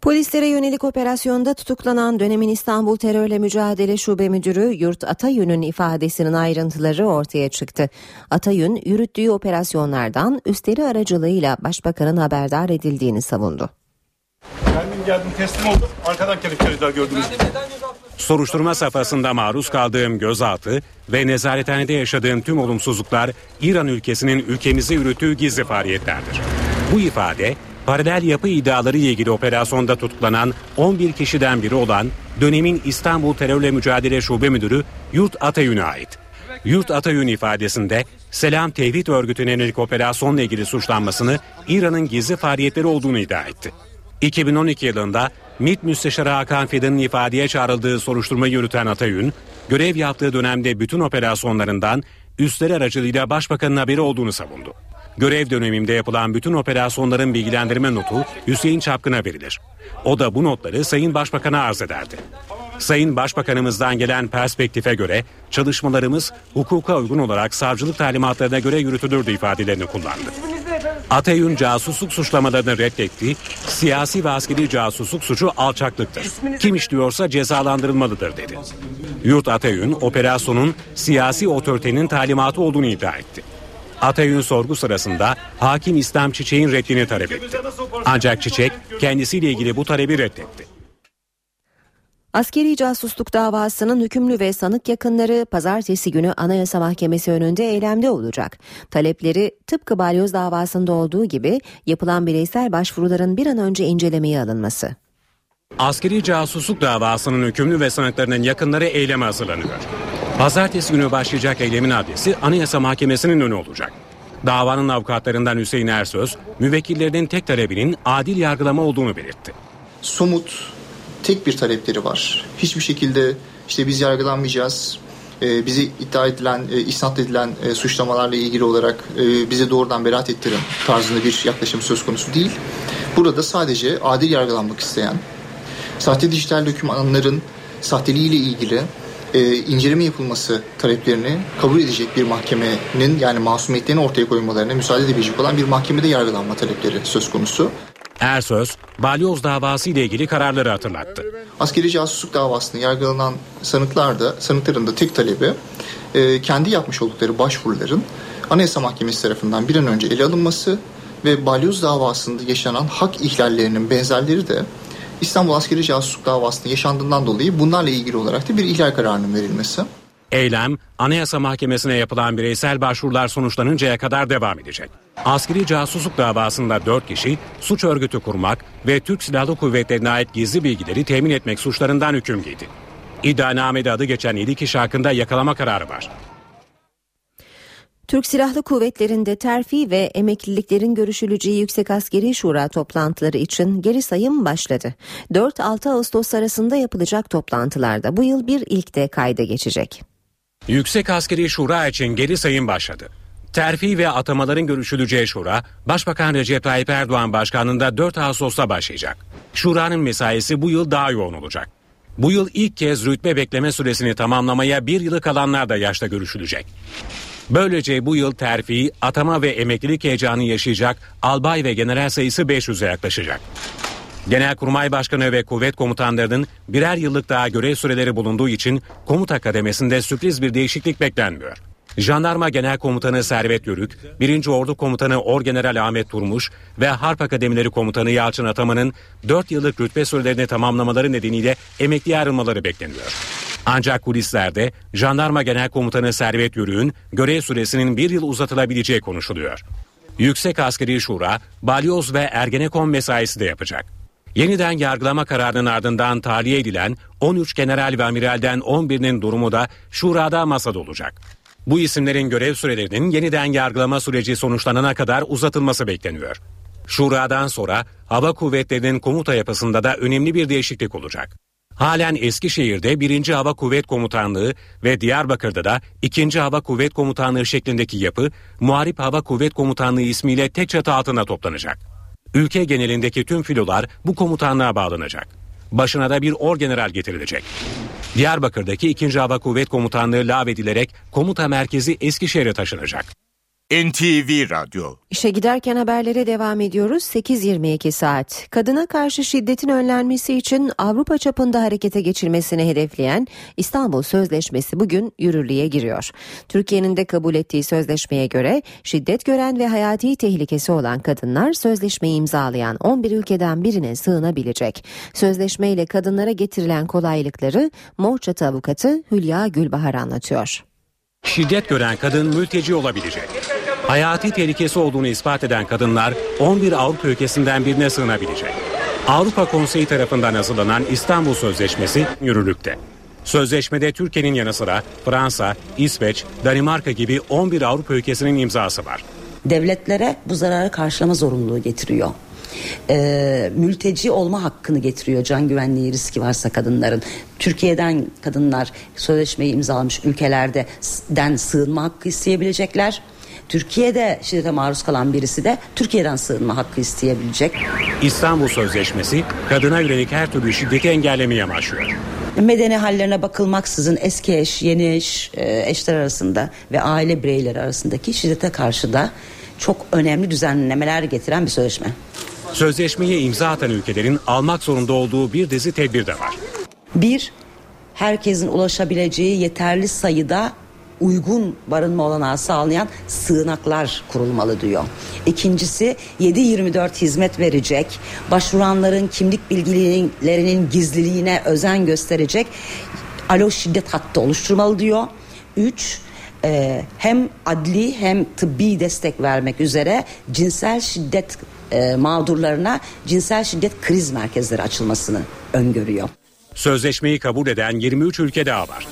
Polislere yönelik operasyonda tutuklanan dönemin İstanbul Terörle Mücadele Şube Müdürü Yurt Atayün'ün ifadesinin ayrıntıları ortaya çıktı. Atayün yürüttüğü operasyonlardan üstleri aracılığıyla başbakanın haberdar edildiğini savundu. Geldim teslim oldum. Arkadan kelepçeliler gördünüz. Soruşturma safhasında maruz kaldığım gözaltı ve nezarethanede yaşadığım tüm olumsuzluklar İran ülkesinin ülkemize yürüttüğü gizli faaliyetlerdir. Bu ifade paralel yapı iddiaları ile ilgili operasyonda tutuklanan 11 kişiden biri olan dönemin İstanbul Terörle Mücadele Şube Müdürü Yurt Atayün'e ait. Yurt Atayün ifadesinde Selam Tevhid Örgütü'ne yönelik operasyonla ilgili suçlanmasını İran'ın gizli faaliyetleri olduğunu iddia etti. 2012 yılında MİT Müsteşarı Hakan Fidan'ın ifadeye çağrıldığı soruşturmayı yürüten Atayün, görev yaptığı dönemde bütün operasyonlarından üstleri aracılığıyla başbakanın haberi olduğunu savundu. Görev dönemimde yapılan bütün operasyonların bilgilendirme notu Hüseyin Çapkın'a verilir. O da bu notları Sayın Başbakan'a arz ederdi. Sayın Başbakanımızdan gelen perspektife göre çalışmalarımız hukuka uygun olarak savcılık talimatlarına göre yürütülürdü ifadelerini kullandı. Atayun casusluk suçlamalarını reddetti. Siyasi ve askeri casusluk suçu alçaklıktır. Kim işliyorsa cezalandırılmalıdır dedi. Yurt Atayun operasyonun siyasi otoritenin talimatı olduğunu iddia etti. Atayun sorgu sırasında hakim İslam Çiçek'in reddini talep etti. Ancak Çiçek kendisiyle ilgili bu talebi reddetti. Askeri casusluk davasının hükümlü ve sanık yakınları pazartesi günü Anayasa Mahkemesi önünde eylemde olacak. Talepleri tıpkı balyoz davasında olduğu gibi yapılan bireysel başvuruların bir an önce incelemeye alınması. Askeri casusluk davasının hükümlü ve sanıklarının yakınları eyleme hazırlanıyor. Pazartesi günü başlayacak eylemin adresi Anayasa Mahkemesi'nin önü olacak. Davanın avukatlarından Hüseyin Ersöz, müvekkillerinin tek talebinin adil yargılama olduğunu belirtti. somut tek bir talepleri var. Hiçbir şekilde işte biz yargılanmayacağız. e, bizi iddia edilen, e, isnat edilen e, suçlamalarla ilgili olarak e, bizi doğrudan beraat ettirin tarzında bir yaklaşım söz konusu değil. Burada sadece adil yargılanmak isteyen, sahte dijital dokümanların sahteliğiyle ilgili e, inceleme yapılması taleplerini kabul edecek bir mahkemenin yani masumiyetlerini ortaya koymalarına müsaade edebilecek olan bir mahkemede yargılanma talepleri söz konusu. Ersöz, balyoz davası ile ilgili kararları hatırlattı. Askeri casusluk davasında yargılanan sanıklar da, sanıkların da tek talebi e, kendi yapmış oldukları başvuruların Anayasa Mahkemesi tarafından bir an önce ele alınması ve balyoz davasında yaşanan hak ihlallerinin benzerleri de İstanbul Askeri Casusluk davasında yaşandığından dolayı bunlarla ilgili olarak da bir ihlal kararının verilmesi. Eylem, Anayasa Mahkemesi'ne yapılan bireysel başvurular sonuçlanıncaya kadar devam edecek. Askeri casusluk davasında 4 kişi suç örgütü kurmak ve Türk Silahlı Kuvvetleri'ne ait gizli bilgileri temin etmek suçlarından hüküm giydi. İddianamede adı geçen 7 kişi hakkında yakalama kararı var. Türk Silahlı Kuvvetleri'nde terfi ve emekliliklerin görüşüleceği Yüksek Askeri Şura toplantıları için geri sayım başladı. 4-6 Ağustos arasında yapılacak toplantılarda bu yıl bir ilk de kayda geçecek. Yüksek Askeri Şura için geri sayım başladı. Terfi ve atamaların görüşüleceği şura, Başbakan Recep Tayyip Erdoğan başkanlığında 4 Ağustos'ta başlayacak. Şuranın mesaisi bu yıl daha yoğun olacak. Bu yıl ilk kez rütbe bekleme süresini tamamlamaya bir yılı kalanlar da yaşta görüşülecek. Böylece bu yıl terfi, atama ve emeklilik heyecanı yaşayacak albay ve general sayısı 500'e yaklaşacak. Genelkurmay Başkanı ve kuvvet komutanlarının birer yıllık daha görev süreleri bulunduğu için komuta kademesinde sürpriz bir değişiklik beklenmiyor. Jandarma Genel Komutanı Servet Yörük, 1. Ordu Komutanı Orgeneral Ahmet Turmuş ve Harp Akademileri Komutanı Yalçın Ataman'ın 4 yıllık rütbe sürelerini tamamlamaları nedeniyle emekli ayrılmaları bekleniyor. Ancak kulislerde Jandarma Genel Komutanı Servet Yörük'ün görev süresinin bir yıl uzatılabileceği konuşuluyor. Yüksek Askeri Şura, Balyoz ve Ergenekon mesaisi de yapacak. Yeniden yargılama kararının ardından tahliye edilen 13 general ve amiralden 11'inin durumu da şurada masada olacak. Bu isimlerin görev sürelerinin yeniden yargılama süreci sonuçlanana kadar uzatılması bekleniyor. Şuradan sonra hava kuvvetlerinin komuta yapısında da önemli bir değişiklik olacak. Halen Eskişehir'de 1. Hava Kuvvet Komutanlığı ve Diyarbakır'da da 2. Hava Kuvvet Komutanlığı şeklindeki yapı Muharip Hava Kuvvet Komutanlığı ismiyle tek çatı altında toplanacak. Ülke genelindeki tüm filolar bu komutanlığa bağlanacak. Başına da bir orgeneral getirilecek. Diyarbakır'daki 2. Hava Kuvvet Komutanlığı lağvedilerek komuta merkezi Eskişehir'e taşınacak. NTV Radyo İşe giderken haberlere devam ediyoruz. 8.22 saat. Kadına karşı şiddetin önlenmesi için Avrupa çapında harekete geçilmesini hedefleyen İstanbul Sözleşmesi bugün yürürlüğe giriyor. Türkiye'nin de kabul ettiği sözleşmeye göre şiddet gören ve hayati tehlikesi olan kadınlar sözleşmeyi imzalayan 11 ülkeden birine sığınabilecek. Sözleşmeyle kadınlara getirilen kolaylıkları Morçatı avukatı Hülya Gülbahar anlatıyor. Şiddet gören kadın mülteci olabilecek. Hayati tehlikesi olduğunu ispat eden kadınlar 11 Avrupa ülkesinden birine sığınabilecek. Avrupa Konseyi tarafından hazırlanan İstanbul Sözleşmesi yürürlükte. Sözleşmede Türkiye'nin yanı sıra Fransa, İsveç, Danimarka gibi 11 Avrupa ülkesinin imzası var. Devletlere bu zararı karşılama zorunluluğu getiriyor e, mülteci olma hakkını getiriyor can güvenliği riski varsa kadınların. Türkiye'den kadınlar sözleşmeyi imzalamış ülkelerden sığınma hakkı isteyebilecekler. Türkiye'de şiddete maruz kalan birisi de Türkiye'den sığınma hakkı isteyebilecek. İstanbul Sözleşmesi kadına yönelik her türlü şiddeti engellemeye amaçlıyor. Medeni hallerine bakılmaksızın eski eş, yeni eş, e, eşler arasında ve aile bireyleri arasındaki şiddete karşı da çok önemli düzenlemeler getiren bir sözleşme. Sözleşmeye imza atan ülkelerin almak zorunda olduğu bir dizi tedbir de var. Bir, herkesin ulaşabileceği yeterli sayıda uygun barınma olanağı sağlayan sığınaklar kurulmalı diyor. İkincisi 7-24 hizmet verecek, başvuranların kimlik bilgilerinin gizliliğine özen gösterecek alo şiddet hattı oluşturmalı diyor. Üç, e, hem adli hem tıbbi destek vermek üzere cinsel şiddet e, mağdurlarına cinsel şiddet kriz merkezleri açılmasını öngörüyor. Sözleşmeyi kabul eden 23 ülke daha var.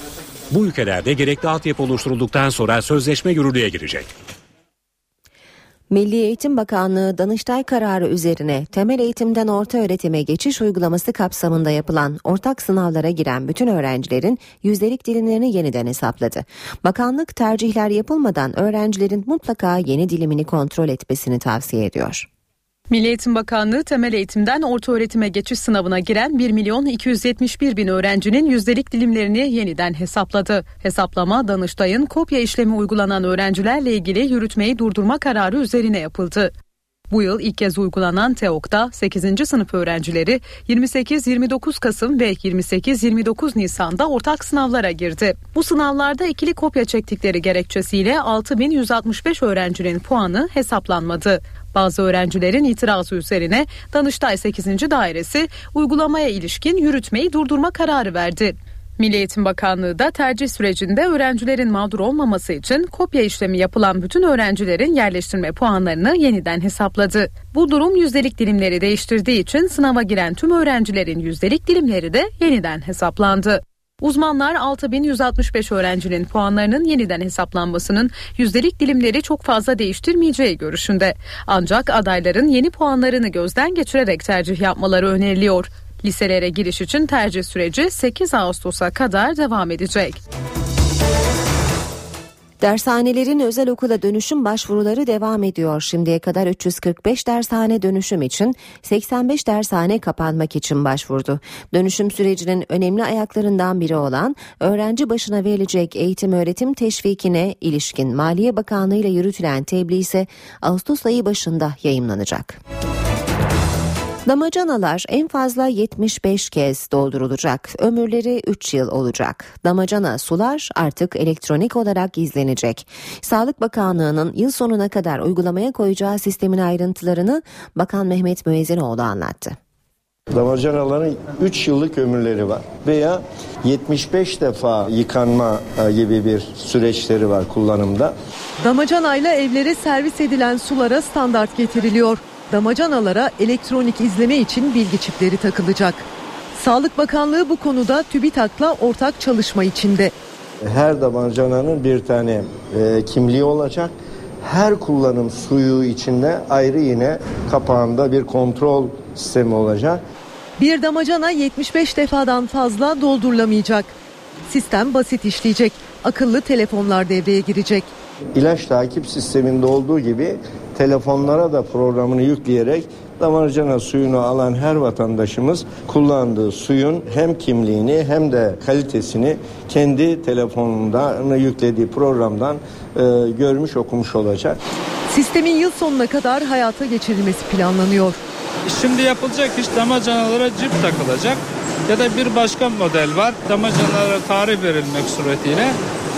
Bu ülkelerde gerekli altyapı oluşturulduktan sonra sözleşme yürürlüğe girecek. Milli Eğitim Bakanlığı Danıştay kararı üzerine temel eğitimden orta öğretime geçiş uygulaması kapsamında yapılan ortak sınavlara giren bütün öğrencilerin yüzdelik dilimlerini yeniden hesapladı. Bakanlık tercihler yapılmadan öğrencilerin mutlaka yeni dilimini kontrol etmesini tavsiye ediyor. Milli Eğitim Bakanlığı temel eğitimden orta öğretime geçiş sınavına giren 1 milyon 271 bin öğrencinin yüzdelik dilimlerini yeniden hesapladı. Hesaplama Danıştay'ın kopya işlemi uygulanan öğrencilerle ilgili yürütmeyi durdurma kararı üzerine yapıldı. Bu yıl ilk kez uygulanan TEOK'ta 8. sınıf öğrencileri 28-29 Kasım ve 28-29 Nisan'da ortak sınavlara girdi. Bu sınavlarda ikili kopya çektikleri gerekçesiyle 6165 öğrencinin puanı hesaplanmadı. Bazı öğrencilerin itirazı üzerine Danıştay 8. Dairesi uygulamaya ilişkin yürütmeyi durdurma kararı verdi. Milli Eğitim Bakanlığı da tercih sürecinde öğrencilerin mağdur olmaması için kopya işlemi yapılan bütün öğrencilerin yerleştirme puanlarını yeniden hesapladı. Bu durum yüzdelik dilimleri değiştirdiği için sınava giren tüm öğrencilerin yüzdelik dilimleri de yeniden hesaplandı. Uzmanlar 6165 öğrencinin puanlarının yeniden hesaplanmasının yüzdelik dilimleri çok fazla değiştirmeyeceği görüşünde. Ancak adayların yeni puanlarını gözden geçirerek tercih yapmaları öneriliyor. Liselere giriş için tercih süreci 8 Ağustos'a kadar devam edecek. Dershanelerin özel okula dönüşüm başvuruları devam ediyor. Şimdiye kadar 345 dershane dönüşüm için 85 dershane kapanmak için başvurdu. Dönüşüm sürecinin önemli ayaklarından biri olan öğrenci başına verilecek eğitim öğretim teşvikine ilişkin Maliye Bakanlığı ile yürütülen tebliğ ise Ağustos ayı başında yayımlanacak. Damacanalar en fazla 75 kez doldurulacak. Ömürleri 3 yıl olacak. Damacana sular artık elektronik olarak izlenecek. Sağlık Bakanlığı'nın yıl sonuna kadar uygulamaya koyacağı sistemin ayrıntılarını Bakan Mehmet Müezzinoğlu anlattı. Damacanaların 3 yıllık ömürleri var veya 75 defa yıkanma e, gibi bir süreçleri var kullanımda. Damacanayla evlere servis edilen sulara standart getiriliyor damacanalara elektronik izleme için bilgi çipleri takılacak. Sağlık Bakanlığı bu konuda TÜBİTAK'la ortak çalışma içinde. Her damacananın bir tane e, kimliği olacak. Her kullanım suyu içinde ayrı yine kapağında bir kontrol sistemi olacak. Bir damacana 75 defadan fazla doldurulamayacak. Sistem basit işleyecek. Akıllı telefonlar devreye girecek. İlaç takip sisteminde olduğu gibi telefonlara da programını yükleyerek damarcana suyunu alan her vatandaşımız kullandığı suyun hem kimliğini hem de kalitesini kendi telefonundan yüklediği programdan e, görmüş okumuş olacak. Sistemin yıl sonuna kadar hayata geçirilmesi planlanıyor. Şimdi yapılacak iş damacanalara cip takılacak ya da bir başka model var. Damacanalara tarih verilmek suretiyle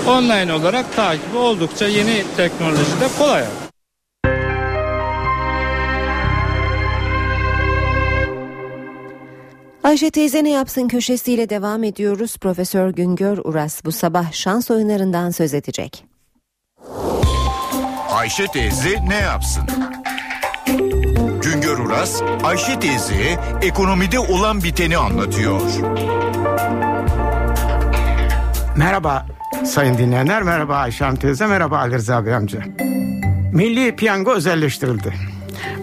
online olarak takibi oldukça yeni teknolojide kolay. Ayşe teyze ne yapsın köşesiyle devam ediyoruz. Profesör Güngör Uras bu sabah şans oyunlarından söz edecek. Ayşe teyze ne yapsın? Güngör Uras, Ayşe teyze ekonomide olan biteni anlatıyor. Merhaba sayın dinleyenler, merhaba Ayşe teyze, merhaba Ali Rıza Bey amca. Milli piyango özelleştirildi.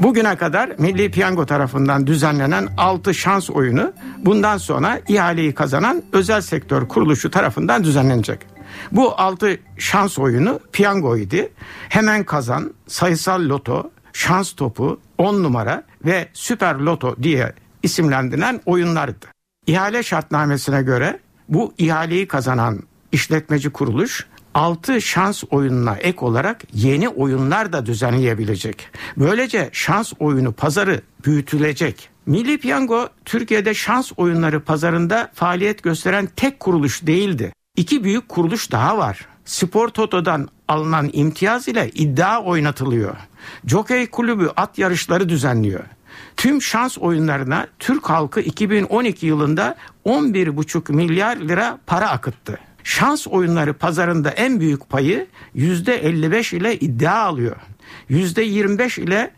Bugüne kadar Milli Piyango tarafından düzenlenen 6 şans oyunu bundan sonra ihaleyi kazanan özel sektör kuruluşu tarafından düzenlenecek. Bu 6 şans oyunu piyango idi. Hemen kazan, sayısal loto, şans topu, 10 numara ve süper loto diye isimlendirilen oyunlardı. İhale şartnamesine göre bu ihaleyi kazanan işletmeci kuruluş 6 şans oyununa ek olarak yeni oyunlar da düzenleyebilecek. Böylece şans oyunu pazarı büyütülecek. Milli Piyango Türkiye'de şans oyunları pazarında faaliyet gösteren tek kuruluş değildi. İki büyük kuruluş daha var. Spor Toto'dan alınan imtiyaz ile iddia oynatılıyor. Jockey Kulübü at yarışları düzenliyor. Tüm şans oyunlarına Türk halkı 2012 yılında 11,5 milyar lira para akıttı. Şans oyunları pazarında en büyük payı %55 ile iddia alıyor. %25 ile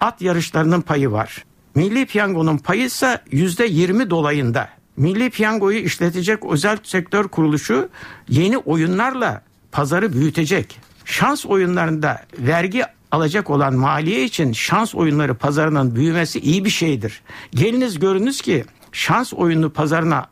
at yarışlarının payı var. Milli Piyango'nun payı ise %20 dolayında. Milli Piyango'yu işletecek özel sektör kuruluşu yeni oyunlarla pazarı büyütecek. Şans oyunlarında vergi alacak olan maliye için şans oyunları pazarının büyümesi iyi bir şeydir. Geliniz görünüz ki şans oyunu pazarına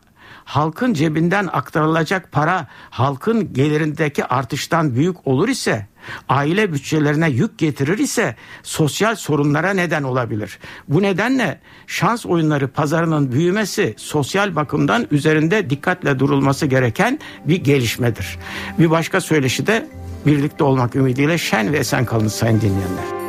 halkın cebinden aktarılacak para halkın gelirindeki artıştan büyük olur ise aile bütçelerine yük getirir ise sosyal sorunlara neden olabilir. Bu nedenle şans oyunları pazarının büyümesi sosyal bakımdan üzerinde dikkatle durulması gereken bir gelişmedir. Bir başka söyleşi de birlikte olmak ümidiyle şen ve esen kalın sayın dinleyenler.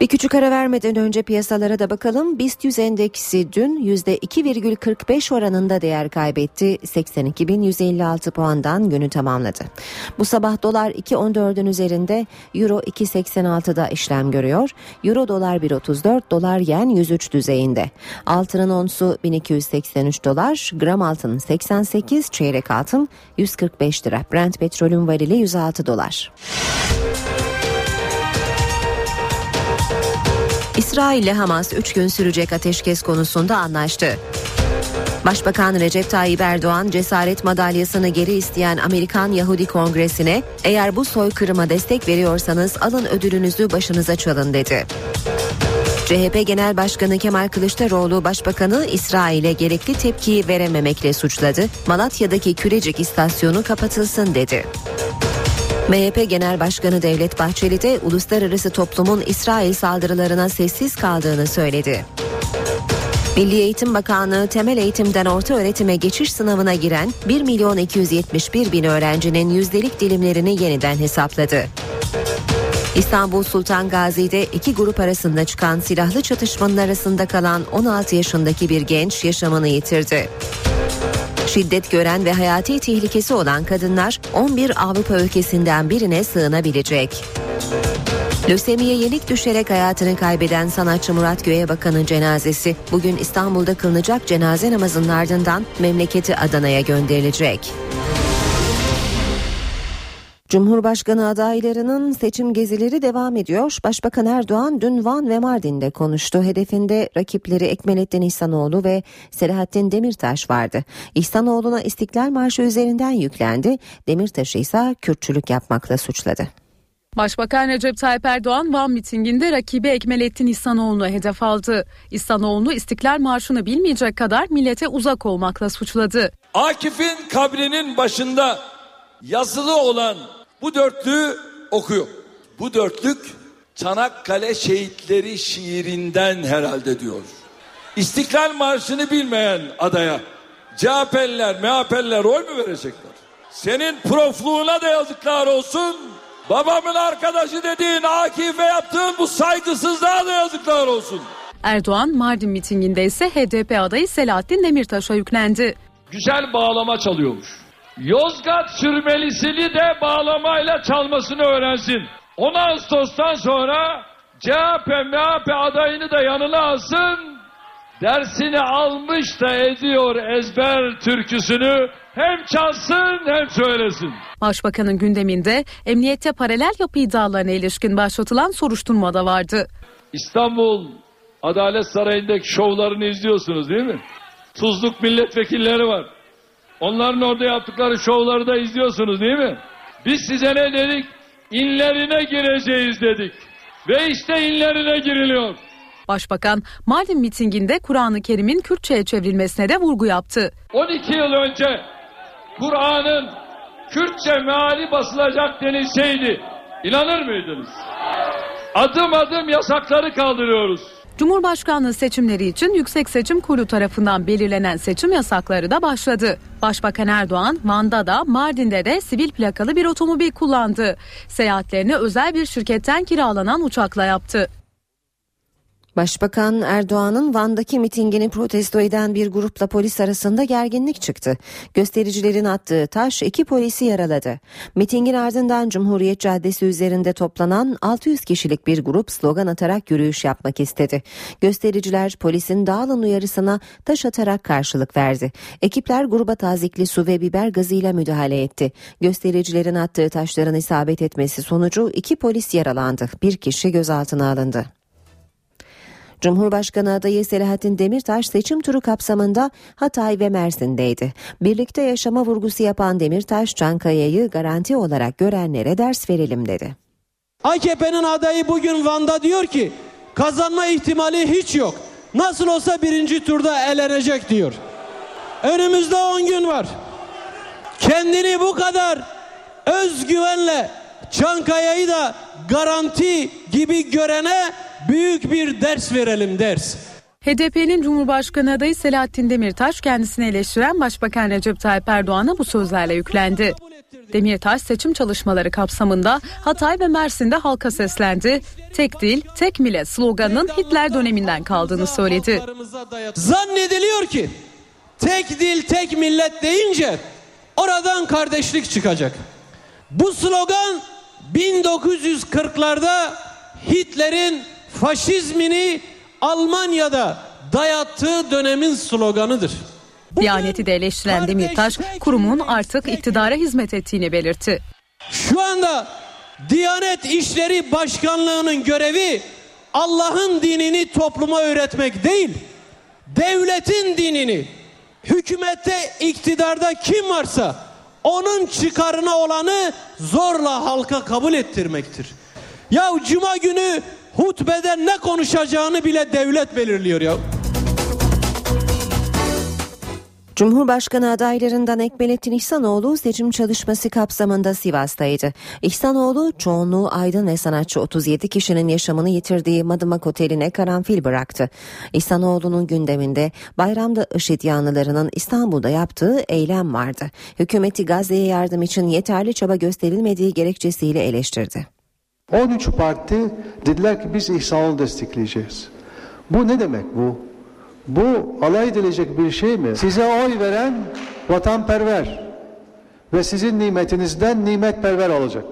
Bir küçük ara vermeden önce piyasalara da bakalım. BIST 100 endeksi dün %2,45 oranında değer kaybetti. 82.156 puandan günü tamamladı. Bu sabah dolar 2.14'ün üzerinde, euro 2.86'da işlem görüyor. Euro dolar 1.34, dolar yen 103 düzeyinde. Altının onsu 1283 dolar, gram altın 88, çeyrek altın 145 lira. Brent petrolün varili 106 dolar. İsrail ile Hamas 3 gün sürecek ateşkes konusunda anlaştı. Başbakan Recep Tayyip Erdoğan cesaret madalyasını geri isteyen Amerikan Yahudi Kongresi'ne eğer bu soykırıma destek veriyorsanız alın ödülünüzü başınıza çalın dedi. CHP Genel Başkanı Kemal Kılıçdaroğlu Başbakanı İsrail'e gerekli tepkiyi verememekle suçladı. Malatya'daki Kürecik istasyonu kapatılsın dedi. MHP Genel Başkanı Devlet Bahçeli de uluslararası toplumun İsrail saldırılarına sessiz kaldığını söyledi. Milli Eğitim Bakanlığı temel eğitimden orta öğretime geçiş sınavına giren 1 milyon 271 bin öğrencinin yüzdelik dilimlerini yeniden hesapladı. İstanbul Sultan Gazi'de iki grup arasında çıkan silahlı çatışmanın arasında kalan 16 yaşındaki bir genç yaşamını yitirdi. Şiddet gören ve hayati tehlikesi olan kadınlar 11 Avrupa ülkesinden birine sığınabilecek. Lösemiye yenik düşerek hayatını kaybeden sanatçı Murat Göğebakan'ın cenazesi bugün İstanbul'da kılınacak cenaze namazının ardından memleketi Adana'ya gönderilecek. Cumhurbaşkanı adaylarının seçim gezileri devam ediyor. Başbakan Erdoğan dün Van ve Mardin'de konuştu. Hedefinde rakipleri Ekmelettin İhsanoğlu ve Selahattin Demirtaş vardı. İhsanoğlu'na İstiklal Marşı üzerinden yüklendi. Demirtaş'ı ise Kürtçülük yapmakla suçladı. Başbakan Recep Tayyip Erdoğan Van mitinginde rakibi Ekmelettin İhsanoğlu'nu hedef aldı. İhsanoğlu'nu İstiklal Marşı'nı bilmeyecek kadar millete uzak olmakla suçladı. Akif'in kabrinin başında yazılı olan bu dörtlüğü okuyor. Bu dörtlük Çanakkale şehitleri şiirinden herhalde diyor. İstiklal Marşı'nı bilmeyen adaya CHP'liler, MHP'liler oy mu verecekler? Senin profluğuna da yazıklar olsun. Babamın arkadaşı dediğin Akif'e yaptığın bu saygısızlığa da yazıklar olsun. Erdoğan Mardin mitinginde ise HDP adayı Selahattin Demirtaş'a yüklendi. Güzel bağlama çalıyormuş. Yozgat sürmelisini de bağlamayla çalmasını öğrensin. 10 Ağustos'tan sonra CHP, MHP adayını da yanına alsın. Dersini almış da ediyor ezber türküsünü hem çalsın hem söylesin. Başbakanın gündeminde emniyette paralel yapı iddialarına ilişkin başlatılan soruşturma da vardı. İstanbul Adalet Sarayı'ndaki şovlarını izliyorsunuz değil mi? Tuzluk milletvekilleri var. Onların orada yaptıkları şovları da izliyorsunuz değil mi? Biz size ne dedik? İnlerine gireceğiz dedik. Ve işte inlerine giriliyor. Başbakan Mardin mitinginde Kur'an-ı Kerim'in Kürtçe'ye çevrilmesine de vurgu yaptı. 12 yıl önce Kur'an'ın Kürtçe meali basılacak denilseydi inanır mıydınız? Adım adım yasakları kaldırıyoruz. Cumhurbaşkanlığı seçimleri için Yüksek Seçim Kurulu tarafından belirlenen seçim yasakları da başladı. Başbakan Erdoğan Van'da da Mardin'de de sivil plakalı bir otomobil kullandı. Seyahatlerini özel bir şirketten kiralanan uçakla yaptı. Başbakan Erdoğan'ın Van'daki mitingini protesto eden bir grupla polis arasında gerginlik çıktı. Göstericilerin attığı taş iki polisi yaraladı. Mitingin ardından Cumhuriyet Caddesi üzerinde toplanan 600 kişilik bir grup slogan atarak yürüyüş yapmak istedi. Göstericiler polisin dağılın uyarısına taş atarak karşılık verdi. Ekipler gruba tazikli su ve biber gazıyla müdahale etti. Göstericilerin attığı taşların isabet etmesi sonucu iki polis yaralandı. Bir kişi gözaltına alındı. Cumhurbaşkanı adayı Selahattin Demirtaş seçim turu kapsamında Hatay ve Mersin'deydi. Birlikte yaşama vurgusu yapan Demirtaş, Çankaya'yı garanti olarak görenlere ders verelim dedi. AKP'nin adayı bugün Van'da diyor ki kazanma ihtimali hiç yok. Nasıl olsa birinci turda elenecek diyor. Önümüzde 10 gün var. Kendini bu kadar özgüvenle Çankaya'yı da garanti gibi görene büyük bir ders verelim ders. HDP'nin Cumhurbaşkanı adayı Selahattin Demirtaş kendisini eleştiren Başbakan Recep Tayyip Erdoğan'a bu sözlerle yüklendi. Demirtaş seçim çalışmaları kapsamında Hatay ve Mersin'de halka seslendi. Tek dil, tek millet sloganının Hitler döneminden kaldığını söyledi. Zannediliyor ki tek dil, tek millet deyince oradan kardeşlik çıkacak. Bu slogan 1940'larda Hitler'in faşizmini Almanya'da dayattığı dönemin sloganıdır. Diyaneti de eleştiren Demirtaş, kurumun artık iktidara hizmet ettiğini belirtti. Şu anda Diyanet İşleri Başkanlığı'nın görevi Allah'ın dinini topluma öğretmek değil, devletin dinini, hükümette iktidarda kim varsa onun çıkarına olanı zorla halka kabul ettirmektir. Ya cuma günü hutbede ne konuşacağını bile devlet belirliyor ya. Cumhurbaşkanı adaylarından Ekmelettin İhsanoğlu seçim çalışması kapsamında Sivas'taydı. İhsanoğlu çoğunluğu aydın ve sanatçı 37 kişinin yaşamını yitirdiği Madımak Oteli'ne karanfil bıraktı. İhsanoğlu'nun gündeminde bayramda IŞİD yanlılarının İstanbul'da yaptığı eylem vardı. Hükümeti Gazze'ye yardım için yeterli çaba gösterilmediği gerekçesiyle eleştirdi. 13 parti dediler ki biz İhsanoğlu destekleyeceğiz. Bu ne demek bu? Bu alay edilecek bir şey mi? Size oy veren vatanperver ve sizin nimetinizden nimetperver olacak.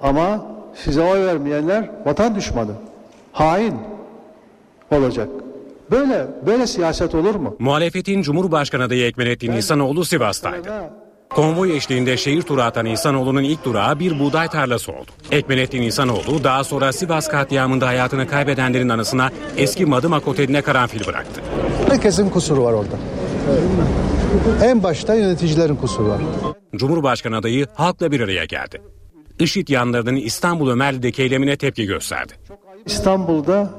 Ama size oy vermeyenler vatan düşmanı, hain olacak. Böyle böyle siyaset olur mu? Muhalefetin Cumhurbaşkanı adayı Ekmelettin İhsanoğlu Sivas'taydı. Konvoy eşliğinde şehir turu atan İhsanoğlu'nun ilk durağı bir buğday tarlası oldu. Ekmelettin İhsanoğlu daha sonra Sivas katliamında hayatını kaybedenlerin anısına eski Madımak Oteli'ne karanfil bıraktı. Herkesin kusuru var orada. En başta yöneticilerin kusuru var. Cumhurbaşkanı adayı halkla bir araya geldi. IŞİD yanlarının İstanbul Ömerli'deki eylemine tepki gösterdi. İstanbul'da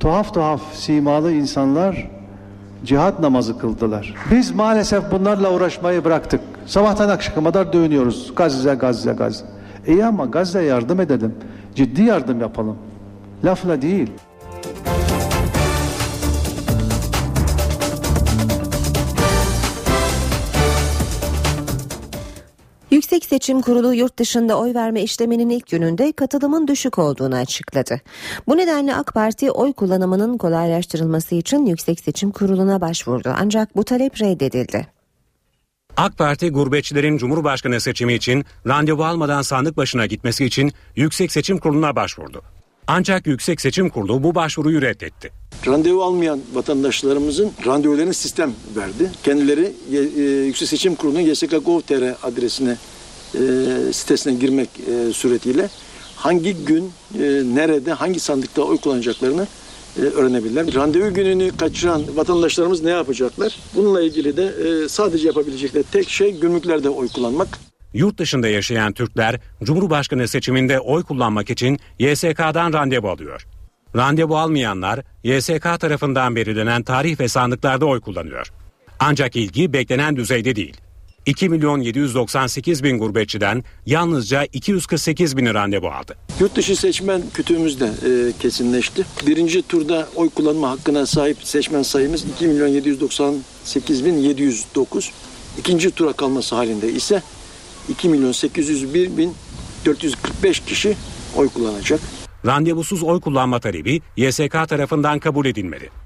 tuhaf tuhaf simalı insanlar cihat namazı kıldılar. Biz maalesef bunlarla uğraşmayı bıraktık. Sabahtan akşama kadar dönüyoruz. Gazze, Gazze, Gazze. İyi ama Gazze'ye yardım edelim. Ciddi yardım yapalım. Lafla değil. Yüksek Seçim Kurulu yurt dışında oy verme işleminin ilk gününde katılımın düşük olduğunu açıkladı. Bu nedenle AK Parti oy kullanımının kolaylaştırılması için Yüksek Seçim Kurulu'na başvurdu. Ancak bu talep reddedildi. AK Parti gurbetçilerin Cumhurbaşkanı seçimi için randevu almadan sandık başına gitmesi için Yüksek Seçim Kurulu'na başvurdu. Ancak Yüksek Seçim Kurulu bu başvuruyu reddetti. Randevu almayan vatandaşlarımızın randevularını sistem verdi. Kendileri e, Yüksek Seçim Kurulu'nun YSK.gov.tr adresine e, sitesine girmek e, suretiyle hangi gün, e, nerede, hangi sandıkta oy kullanacaklarını e, öğrenebilirler. Randevu gününü kaçıran vatandaşlarımız ne yapacaklar? Bununla ilgili de e, sadece yapabilecekleri tek şey gümrüklerde oy kullanmak. Yurt dışında yaşayan Türkler Cumhurbaşkanı seçiminde oy kullanmak için YSK'dan randevu alıyor. Randevu almayanlar YSK tarafından belirlenen tarih ve sandıklarda oy kullanıyor. Ancak ilgi beklenen düzeyde değil. 2 milyon 798 bin gurbetçiden yalnızca 248 bin randevu aldı. Yurt dışı seçmen kütüğümüz de e, kesinleşti. Birinci turda oy kullanma hakkına sahip seçmen sayımız 2 milyon 798 bin 709. İkinci tura kalması halinde ise 2 milyon 801 bin 445 kişi oy kullanacak. Randevusuz oy kullanma talebi YSK tarafından kabul edilmedi.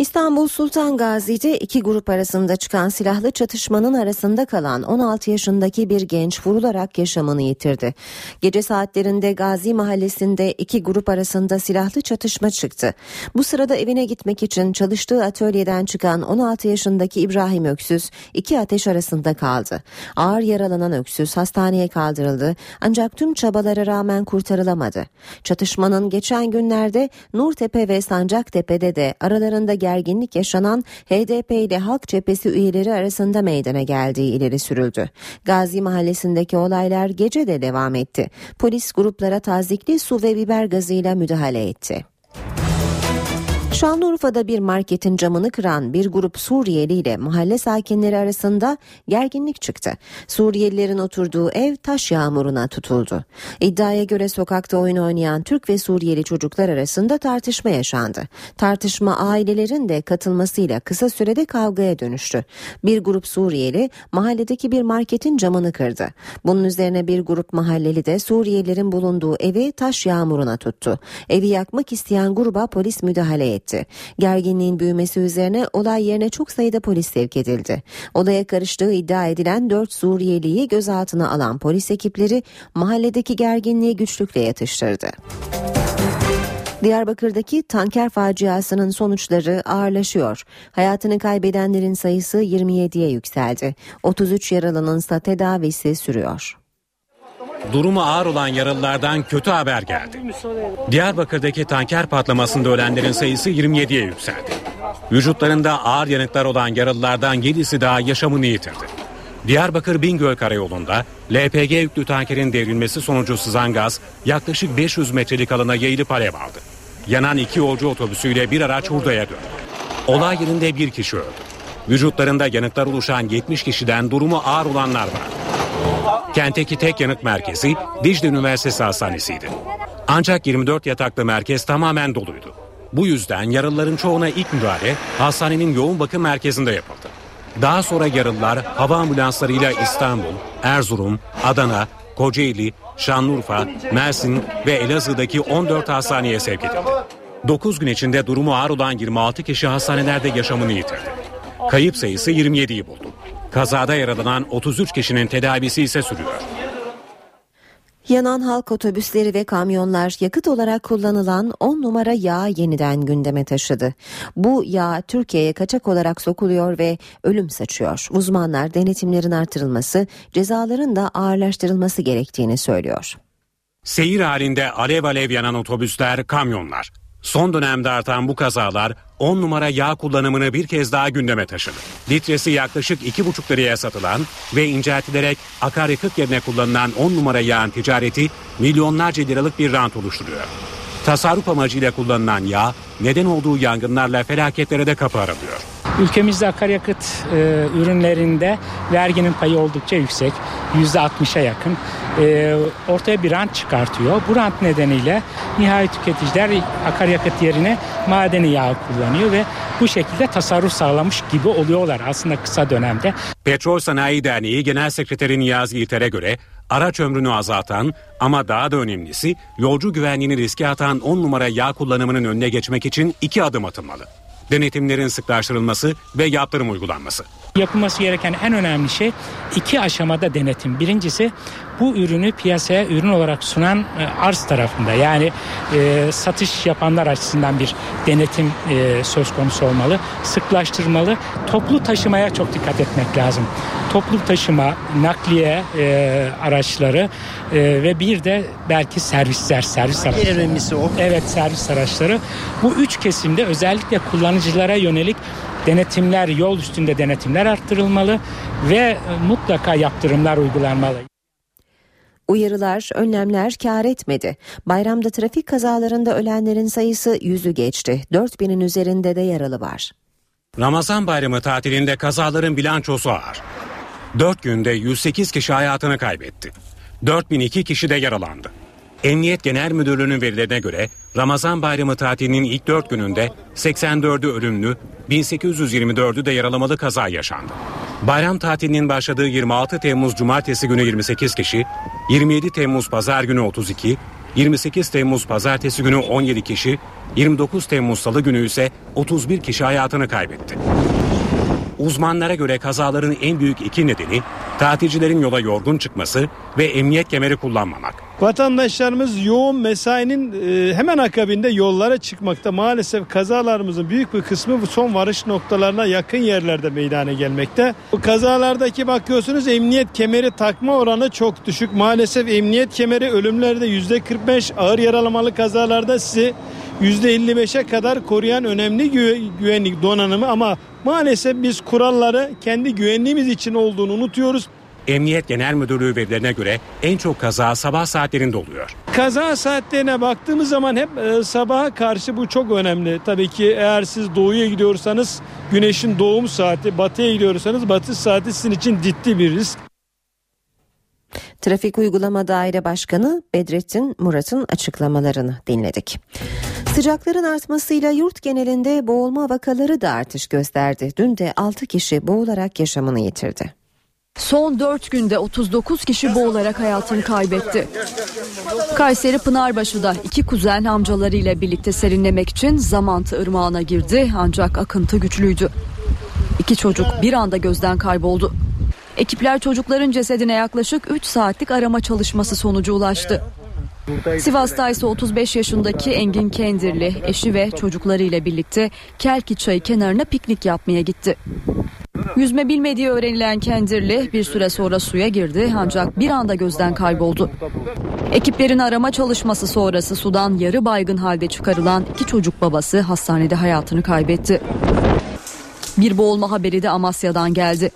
İstanbul Sultan Gazi'de iki grup arasında çıkan silahlı çatışmanın arasında kalan 16 yaşındaki bir genç vurularak yaşamını yitirdi. Gece saatlerinde Gazi mahallesinde iki grup arasında silahlı çatışma çıktı. Bu sırada evine gitmek için çalıştığı atölyeden çıkan 16 yaşındaki İbrahim Öksüz iki ateş arasında kaldı. Ağır yaralanan Öksüz hastaneye kaldırıldı ancak tüm çabalara rağmen kurtarılamadı. Çatışmanın geçen günlerde Nurtepe ve Sancaktepe'de de aralarında gerginlik yaşanan HDP ile Halk Cephesi üyeleri arasında meydana geldiği ileri sürüldü. Gazi mahallesindeki olaylar gece de devam etti. Polis gruplara tazikli su ve biber gazıyla müdahale etti. Şanlıurfa'da bir marketin camını kıran bir grup Suriyeli ile mahalle sakinleri arasında gerginlik çıktı. Suriyelilerin oturduğu ev taş yağmuruna tutuldu. İddiaya göre sokakta oyun oynayan Türk ve Suriyeli çocuklar arasında tartışma yaşandı. Tartışma ailelerin de katılmasıyla kısa sürede kavgaya dönüştü. Bir grup Suriyeli mahalledeki bir marketin camını kırdı. Bunun üzerine bir grup mahalleli de Suriyelilerin bulunduğu evi taş yağmuruna tuttu. Evi yakmak isteyen gruba polis müdahale etti etti. Gerginliğin büyümesi üzerine olay yerine çok sayıda polis sevk edildi. Olaya karıştığı iddia edilen 4 Suriyeliyi gözaltına alan polis ekipleri mahalledeki gerginliği güçlükle yatıştırdı. Diyarbakır'daki tanker faciasının sonuçları ağırlaşıyor. Hayatını kaybedenlerin sayısı 27'ye yükseldi. 33 yaralının ise tedavisi sürüyor. Durumu ağır olan yaralılardan kötü haber geldi. Diyarbakır'daki tanker patlamasında ölenlerin sayısı 27'ye yükseldi. Vücutlarında ağır yanıklar olan yaralılardan 7'si daha yaşamını yitirdi. Diyarbakır Bingöl Karayolu'nda LPG yüklü tankerin devrilmesi sonucu sızan gaz yaklaşık 500 metrelik alana yayılıp alev aldı. Yanan iki yolcu otobüsüyle bir araç hurdaya döndü. Olay yerinde bir kişi öldü. Vücutlarında yanıklar oluşan 70 kişiden durumu ağır olanlar var. Kentteki tek yanık merkezi Dicle Üniversitesi Hastanesi'ydi. Ancak 24 yataklı merkez tamamen doluydu. Bu yüzden yaralıların çoğuna ilk müdahale hastanenin yoğun bakım merkezinde yapıldı. Daha sonra yaralılar hava ambulanslarıyla İstanbul, Erzurum, Adana, Kocaeli, Şanlıurfa, Mersin ve Elazığ'daki 14 hastaneye sevk edildi. 9 gün içinde durumu ağır olan 26 kişi hastanelerde yaşamını yitirdi. Kayıp sayısı 27'yi buldu. Kazada yaralanan 33 kişinin tedavisi ise sürüyor. Yanan halk otobüsleri ve kamyonlar yakıt olarak kullanılan 10 numara yağ yeniden gündeme taşıdı. Bu yağ Türkiye'ye kaçak olarak sokuluyor ve ölüm saçıyor. Uzmanlar denetimlerin artırılması, cezaların da ağırlaştırılması gerektiğini söylüyor. Seyir halinde alev alev yanan otobüsler, kamyonlar. Son dönemde artan bu kazalar 10 numara yağ kullanımını bir kez daha gündeme taşıdı. Litresi yaklaşık 2,5 liraya satılan ve inceltilerek akaryakıt yerine kullanılan 10 numara yağın ticareti milyonlarca liralık bir rant oluşturuyor. Tasarruf amacıyla kullanılan yağ neden olduğu yangınlarla felaketlere de kapı aralıyor. Ülkemizde akaryakıt e, ürünlerinde verginin payı oldukça yüksek. %60'a yakın. E, ortaya bir rant çıkartıyor. Bu rant nedeniyle nihai tüketiciler akaryakıt yerine madeni yağ kullanıyor ve bu şekilde tasarruf sağlamış gibi oluyorlar aslında kısa dönemde. Petrol Sanayi Derneği Genel Sekreteri Niyazi İlter'e göre araç ömrünü azaltan ama daha da önemlisi yolcu güvenliğini riske atan 10 numara yağ kullanımının önüne geçmek için iki adım atılmalı denetimlerin sıklaştırılması ve yaptırım uygulanması. Yapılması gereken en önemli şey iki aşamada denetim. Birincisi bu ürünü piyasaya ürün olarak sunan e, arz tarafında yani e, satış yapanlar açısından bir denetim e, söz konusu olmalı. Sıklaştırmalı. Toplu taşımaya çok dikkat etmek lazım. Toplu taşıma, nakliye e, araçları e, ve bir de belki servisler, servis araçları. En önemlisi o. Evet servis araçları. Bu üç kesimde özellikle kullanıcılara yönelik denetimler, yol üstünde denetimler arttırılmalı ve mutlaka yaptırımlar uygulanmalı. Uyarılar, önlemler kar etmedi. Bayramda trafik kazalarında ölenlerin sayısı yüzü geçti. 4000'in üzerinde de yaralı var. Ramazan bayramı tatilinde kazaların bilançosu ağır. 4 günde 108 kişi hayatını kaybetti. 4002 kişi de yaralandı. Emniyet Genel Müdürlüğü'nün verilerine göre Ramazan bayramı tatilinin ilk 4 gününde 84'ü ölümlü, 1824'ü de yaralamalı kaza yaşandı. Bayram tatilinin başladığı 26 Temmuz Cumartesi günü 28 kişi, 27 Temmuz Pazar günü 32, 28 Temmuz Pazartesi günü 17 kişi, 29 Temmuz Salı günü ise 31 kişi hayatını kaybetti. Uzmanlara göre kazaların en büyük iki nedeni tatilcilerin yola yorgun çıkması ve emniyet kemeri kullanmamak. Vatandaşlarımız yoğun mesainin e, hemen akabinde yollara çıkmakta. Maalesef kazalarımızın büyük bir kısmı bu son varış noktalarına yakın yerlerde meydana gelmekte. Bu kazalardaki bakıyorsunuz emniyet kemeri takma oranı çok düşük. Maalesef emniyet kemeri ölümlerde %45 ağır yaralamalı kazalarda sizi %55'e kadar koruyan önemli güvenlik donanımı ama maalesef biz kuralları kendi güvenliğimiz için olduğunu unutuyoruz. Emniyet Genel Müdürlüğü verilerine göre en çok kaza sabah saatlerinde oluyor. Kaza saatlerine baktığımız zaman hep e, sabaha karşı bu çok önemli. Tabii ki eğer siz doğuya gidiyorsanız güneşin doğum saati, batıya gidiyorsanız batış saati sizin için ciddi bir risk. Trafik Uygulama Daire Başkanı Bedrettin Murat'ın açıklamalarını dinledik. Sıcakların artmasıyla yurt genelinde boğulma vakaları da artış gösterdi. Dün de 6 kişi boğularak yaşamını yitirdi. Son 4 günde 39 kişi boğularak hayatını kaybetti. Kayseri Pınarbaşı'da iki kuzen amcalarıyla birlikte serinlemek için Zamantı Irmağı'na girdi ancak akıntı güçlüydü. İki çocuk bir anda gözden kayboldu. Ekipler çocukların cesedine yaklaşık 3 saatlik arama çalışması sonucu ulaştı. Sivas'ta ise 35 yaşındaki Engin Kendirli eşi ve çocuklarıyla birlikte Kelki Çayı kenarına piknik yapmaya gitti. Yüzme bilmediği öğrenilen Kendirli bir süre sonra suya girdi ancak bir anda gözden kayboldu. Ekiplerin arama çalışması sonrası sudan yarı baygın halde çıkarılan iki çocuk babası hastanede hayatını kaybetti. Bir boğulma haberi de Amasya'dan geldi.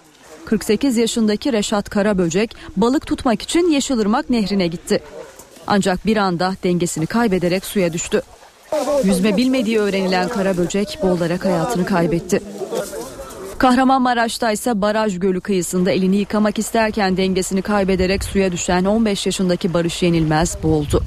48 yaşındaki Reşat Karaböcek balık tutmak için Yeşilırmak Nehri'ne gitti. Ancak bir anda dengesini kaybederek suya düştü. Yüzme bilmediği öğrenilen Karaböcek boğularak hayatını kaybetti. Kahramanmaraş'ta ise Baraj Gölü kıyısında elini yıkamak isterken dengesini kaybederek suya düşen 15 yaşındaki Barış Yenilmez boğuldu.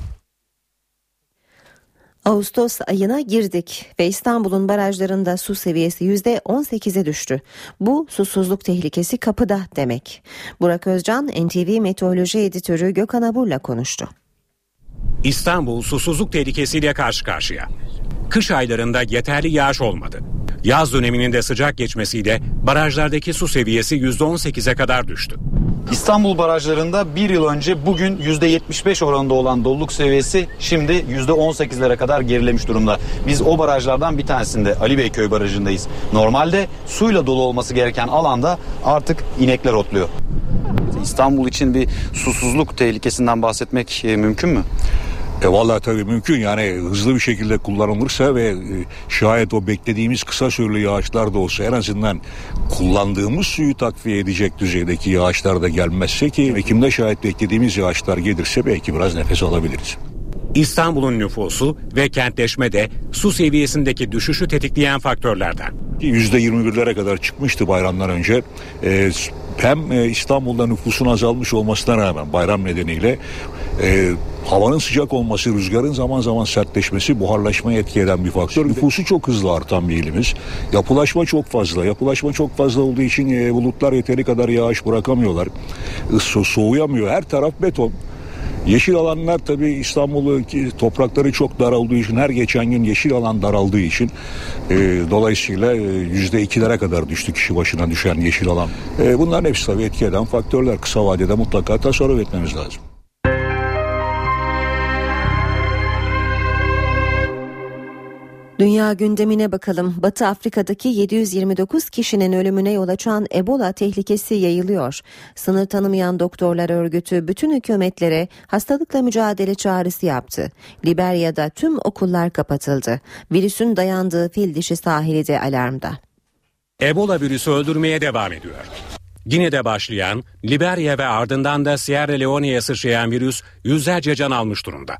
Ağustos ayına girdik ve İstanbul'un barajlarında su seviyesi %18'e düştü. Bu susuzluk tehlikesi kapıda demek. Burak Özcan NTV Meteoroloji Editörü Gökhan Abur'la konuştu. İstanbul susuzluk tehlikesiyle karşı karşıya. Kış aylarında yeterli yağış olmadı. Yaz döneminin de sıcak geçmesiyle barajlardaki su seviyesi %18'e kadar düştü. İstanbul barajlarında bir yıl önce bugün %75 oranında olan doluluk seviyesi şimdi %18'lere kadar gerilemiş durumda. Biz o barajlardan bir tanesinde Ali Beyköy Barajı'ndayız. Normalde suyla dolu olması gereken alanda artık inekler otluyor. İstanbul için bir susuzluk tehlikesinden bahsetmek e, mümkün mü? E vallahi tabii mümkün yani hızlı bir şekilde kullanılırsa ve e, şayet o beklediğimiz kısa süreli yağışlar da olsa en azından kullandığımız suyu takviye edecek düzeydeki yağışlar da gelmezse ki Ekim'de şayet beklediğimiz yağışlar gelirse belki biraz nefes alabiliriz. İstanbul'un nüfusu ve kentleşme de su seviyesindeki düşüşü tetikleyen faktörlerden. %21'lere kadar çıkmıştı bayramdan önce. Ee, hem e, İstanbul'da nüfusun azalmış olmasına rağmen bayram nedeniyle e, havanın sıcak olması, rüzgarın zaman zaman sertleşmesi buharlaşmaya etki eden bir faktör. Nüfusu çok hızlı artan bir ilimiz. Yapılaşma çok fazla. Yapılaşma çok fazla olduğu için e, bulutlar yeteri kadar yağış bırakamıyorlar. So soğuyamıyor. Her taraf beton. Yeşil alanlar tabii İstanbul'u toprakları çok dar olduğu için her geçen gün yeşil alan daraldığı için e, dolayısıyla yüzde ikilere kadar düştü kişi başına düşen yeşil alan. E, bunların hepsi tabii etki eden faktörler. Kısa vadede mutlaka tasarruf etmemiz lazım. Dünya gündemine bakalım. Batı Afrika'daki 729 kişinin ölümüne yol açan Ebola tehlikesi yayılıyor. Sınır tanımayan doktorlar örgütü bütün hükümetlere hastalıkla mücadele çağrısı yaptı. Liberya'da tüm okullar kapatıldı. Virüsün dayandığı fil dişi sahili de alarmda. Ebola virüsü öldürmeye devam ediyor. Gine'de başlayan, Liberya ve ardından da Sierra Leone'ye sıçrayan virüs yüzlerce can almış durumda.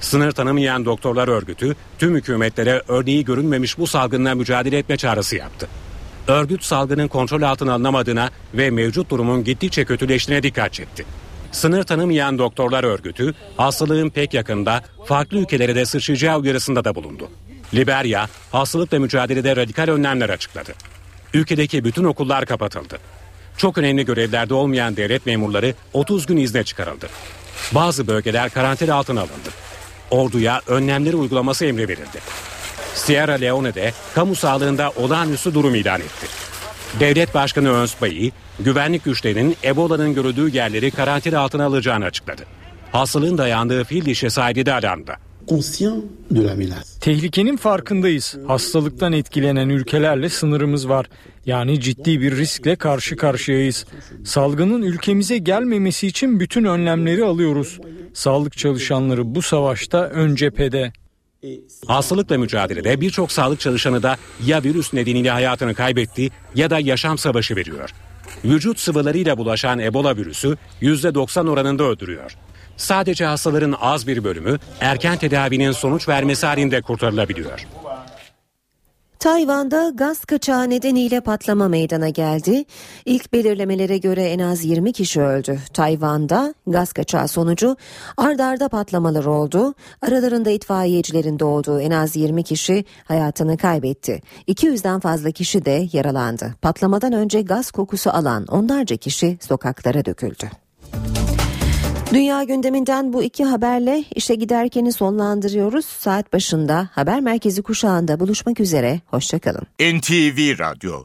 Sınır tanımayan doktorlar örgütü tüm hükümetlere örneği görünmemiş bu salgınla mücadele etme çağrısı yaptı. Örgüt salgının kontrol altına alınamadığına ve mevcut durumun gittikçe kötüleştiğine dikkat çekti. Sınır tanımayan doktorlar örgütü hastalığın pek yakında farklı ülkelere de sıçrayacağı uyarısında da bulundu. Liberya hastalıkla mücadelede radikal önlemler açıkladı. Ülkedeki bütün okullar kapatıldı. Çok önemli görevlerde olmayan devlet memurları 30 gün izne çıkarıldı. Bazı bölgeler karantina altına alındı orduya önlemleri uygulaması emri verildi. Sierra Leone'de kamu sağlığında olağanüstü durum ilan etti. Devlet Başkanı Öns Bayi, güvenlik güçlerinin Ebola'nın görüldüğü yerleri karantina altına alacağını açıkladı. Hastalığın dayandığı fil dişi sahibi de alarmda. Tehlikenin farkındayız. Hastalıktan etkilenen ülkelerle sınırımız var. Yani ciddi bir riskle karşı karşıyayız. Salgının ülkemize gelmemesi için bütün önlemleri alıyoruz. Sağlık çalışanları bu savaşta ön cephede. Hastalıkla mücadelede birçok sağlık çalışanı da ya virüs nedeniyle hayatını kaybetti ya da yaşam savaşı veriyor. Vücut sıvılarıyla bulaşan Ebola virüsü %90 oranında öldürüyor. Sadece hastaların az bir bölümü erken tedavinin sonuç vermesi halinde kurtarılabiliyor. Tayvan'da gaz kaçağı nedeniyle patlama meydana geldi. İlk belirlemelere göre en az 20 kişi öldü. Tayvan'da gaz kaçağı sonucu ard arda patlamalar oldu. Aralarında itfaiyecilerin de olduğu en az 20 kişi hayatını kaybetti. 200'den fazla kişi de yaralandı. Patlamadan önce gaz kokusu alan onlarca kişi sokaklara döküldü. Dünya gündeminden bu iki haberle işe giderkeni sonlandırıyoruz. Saat başında haber merkezi kuşağında buluşmak üzere. Hoşçakalın. NTV Radyo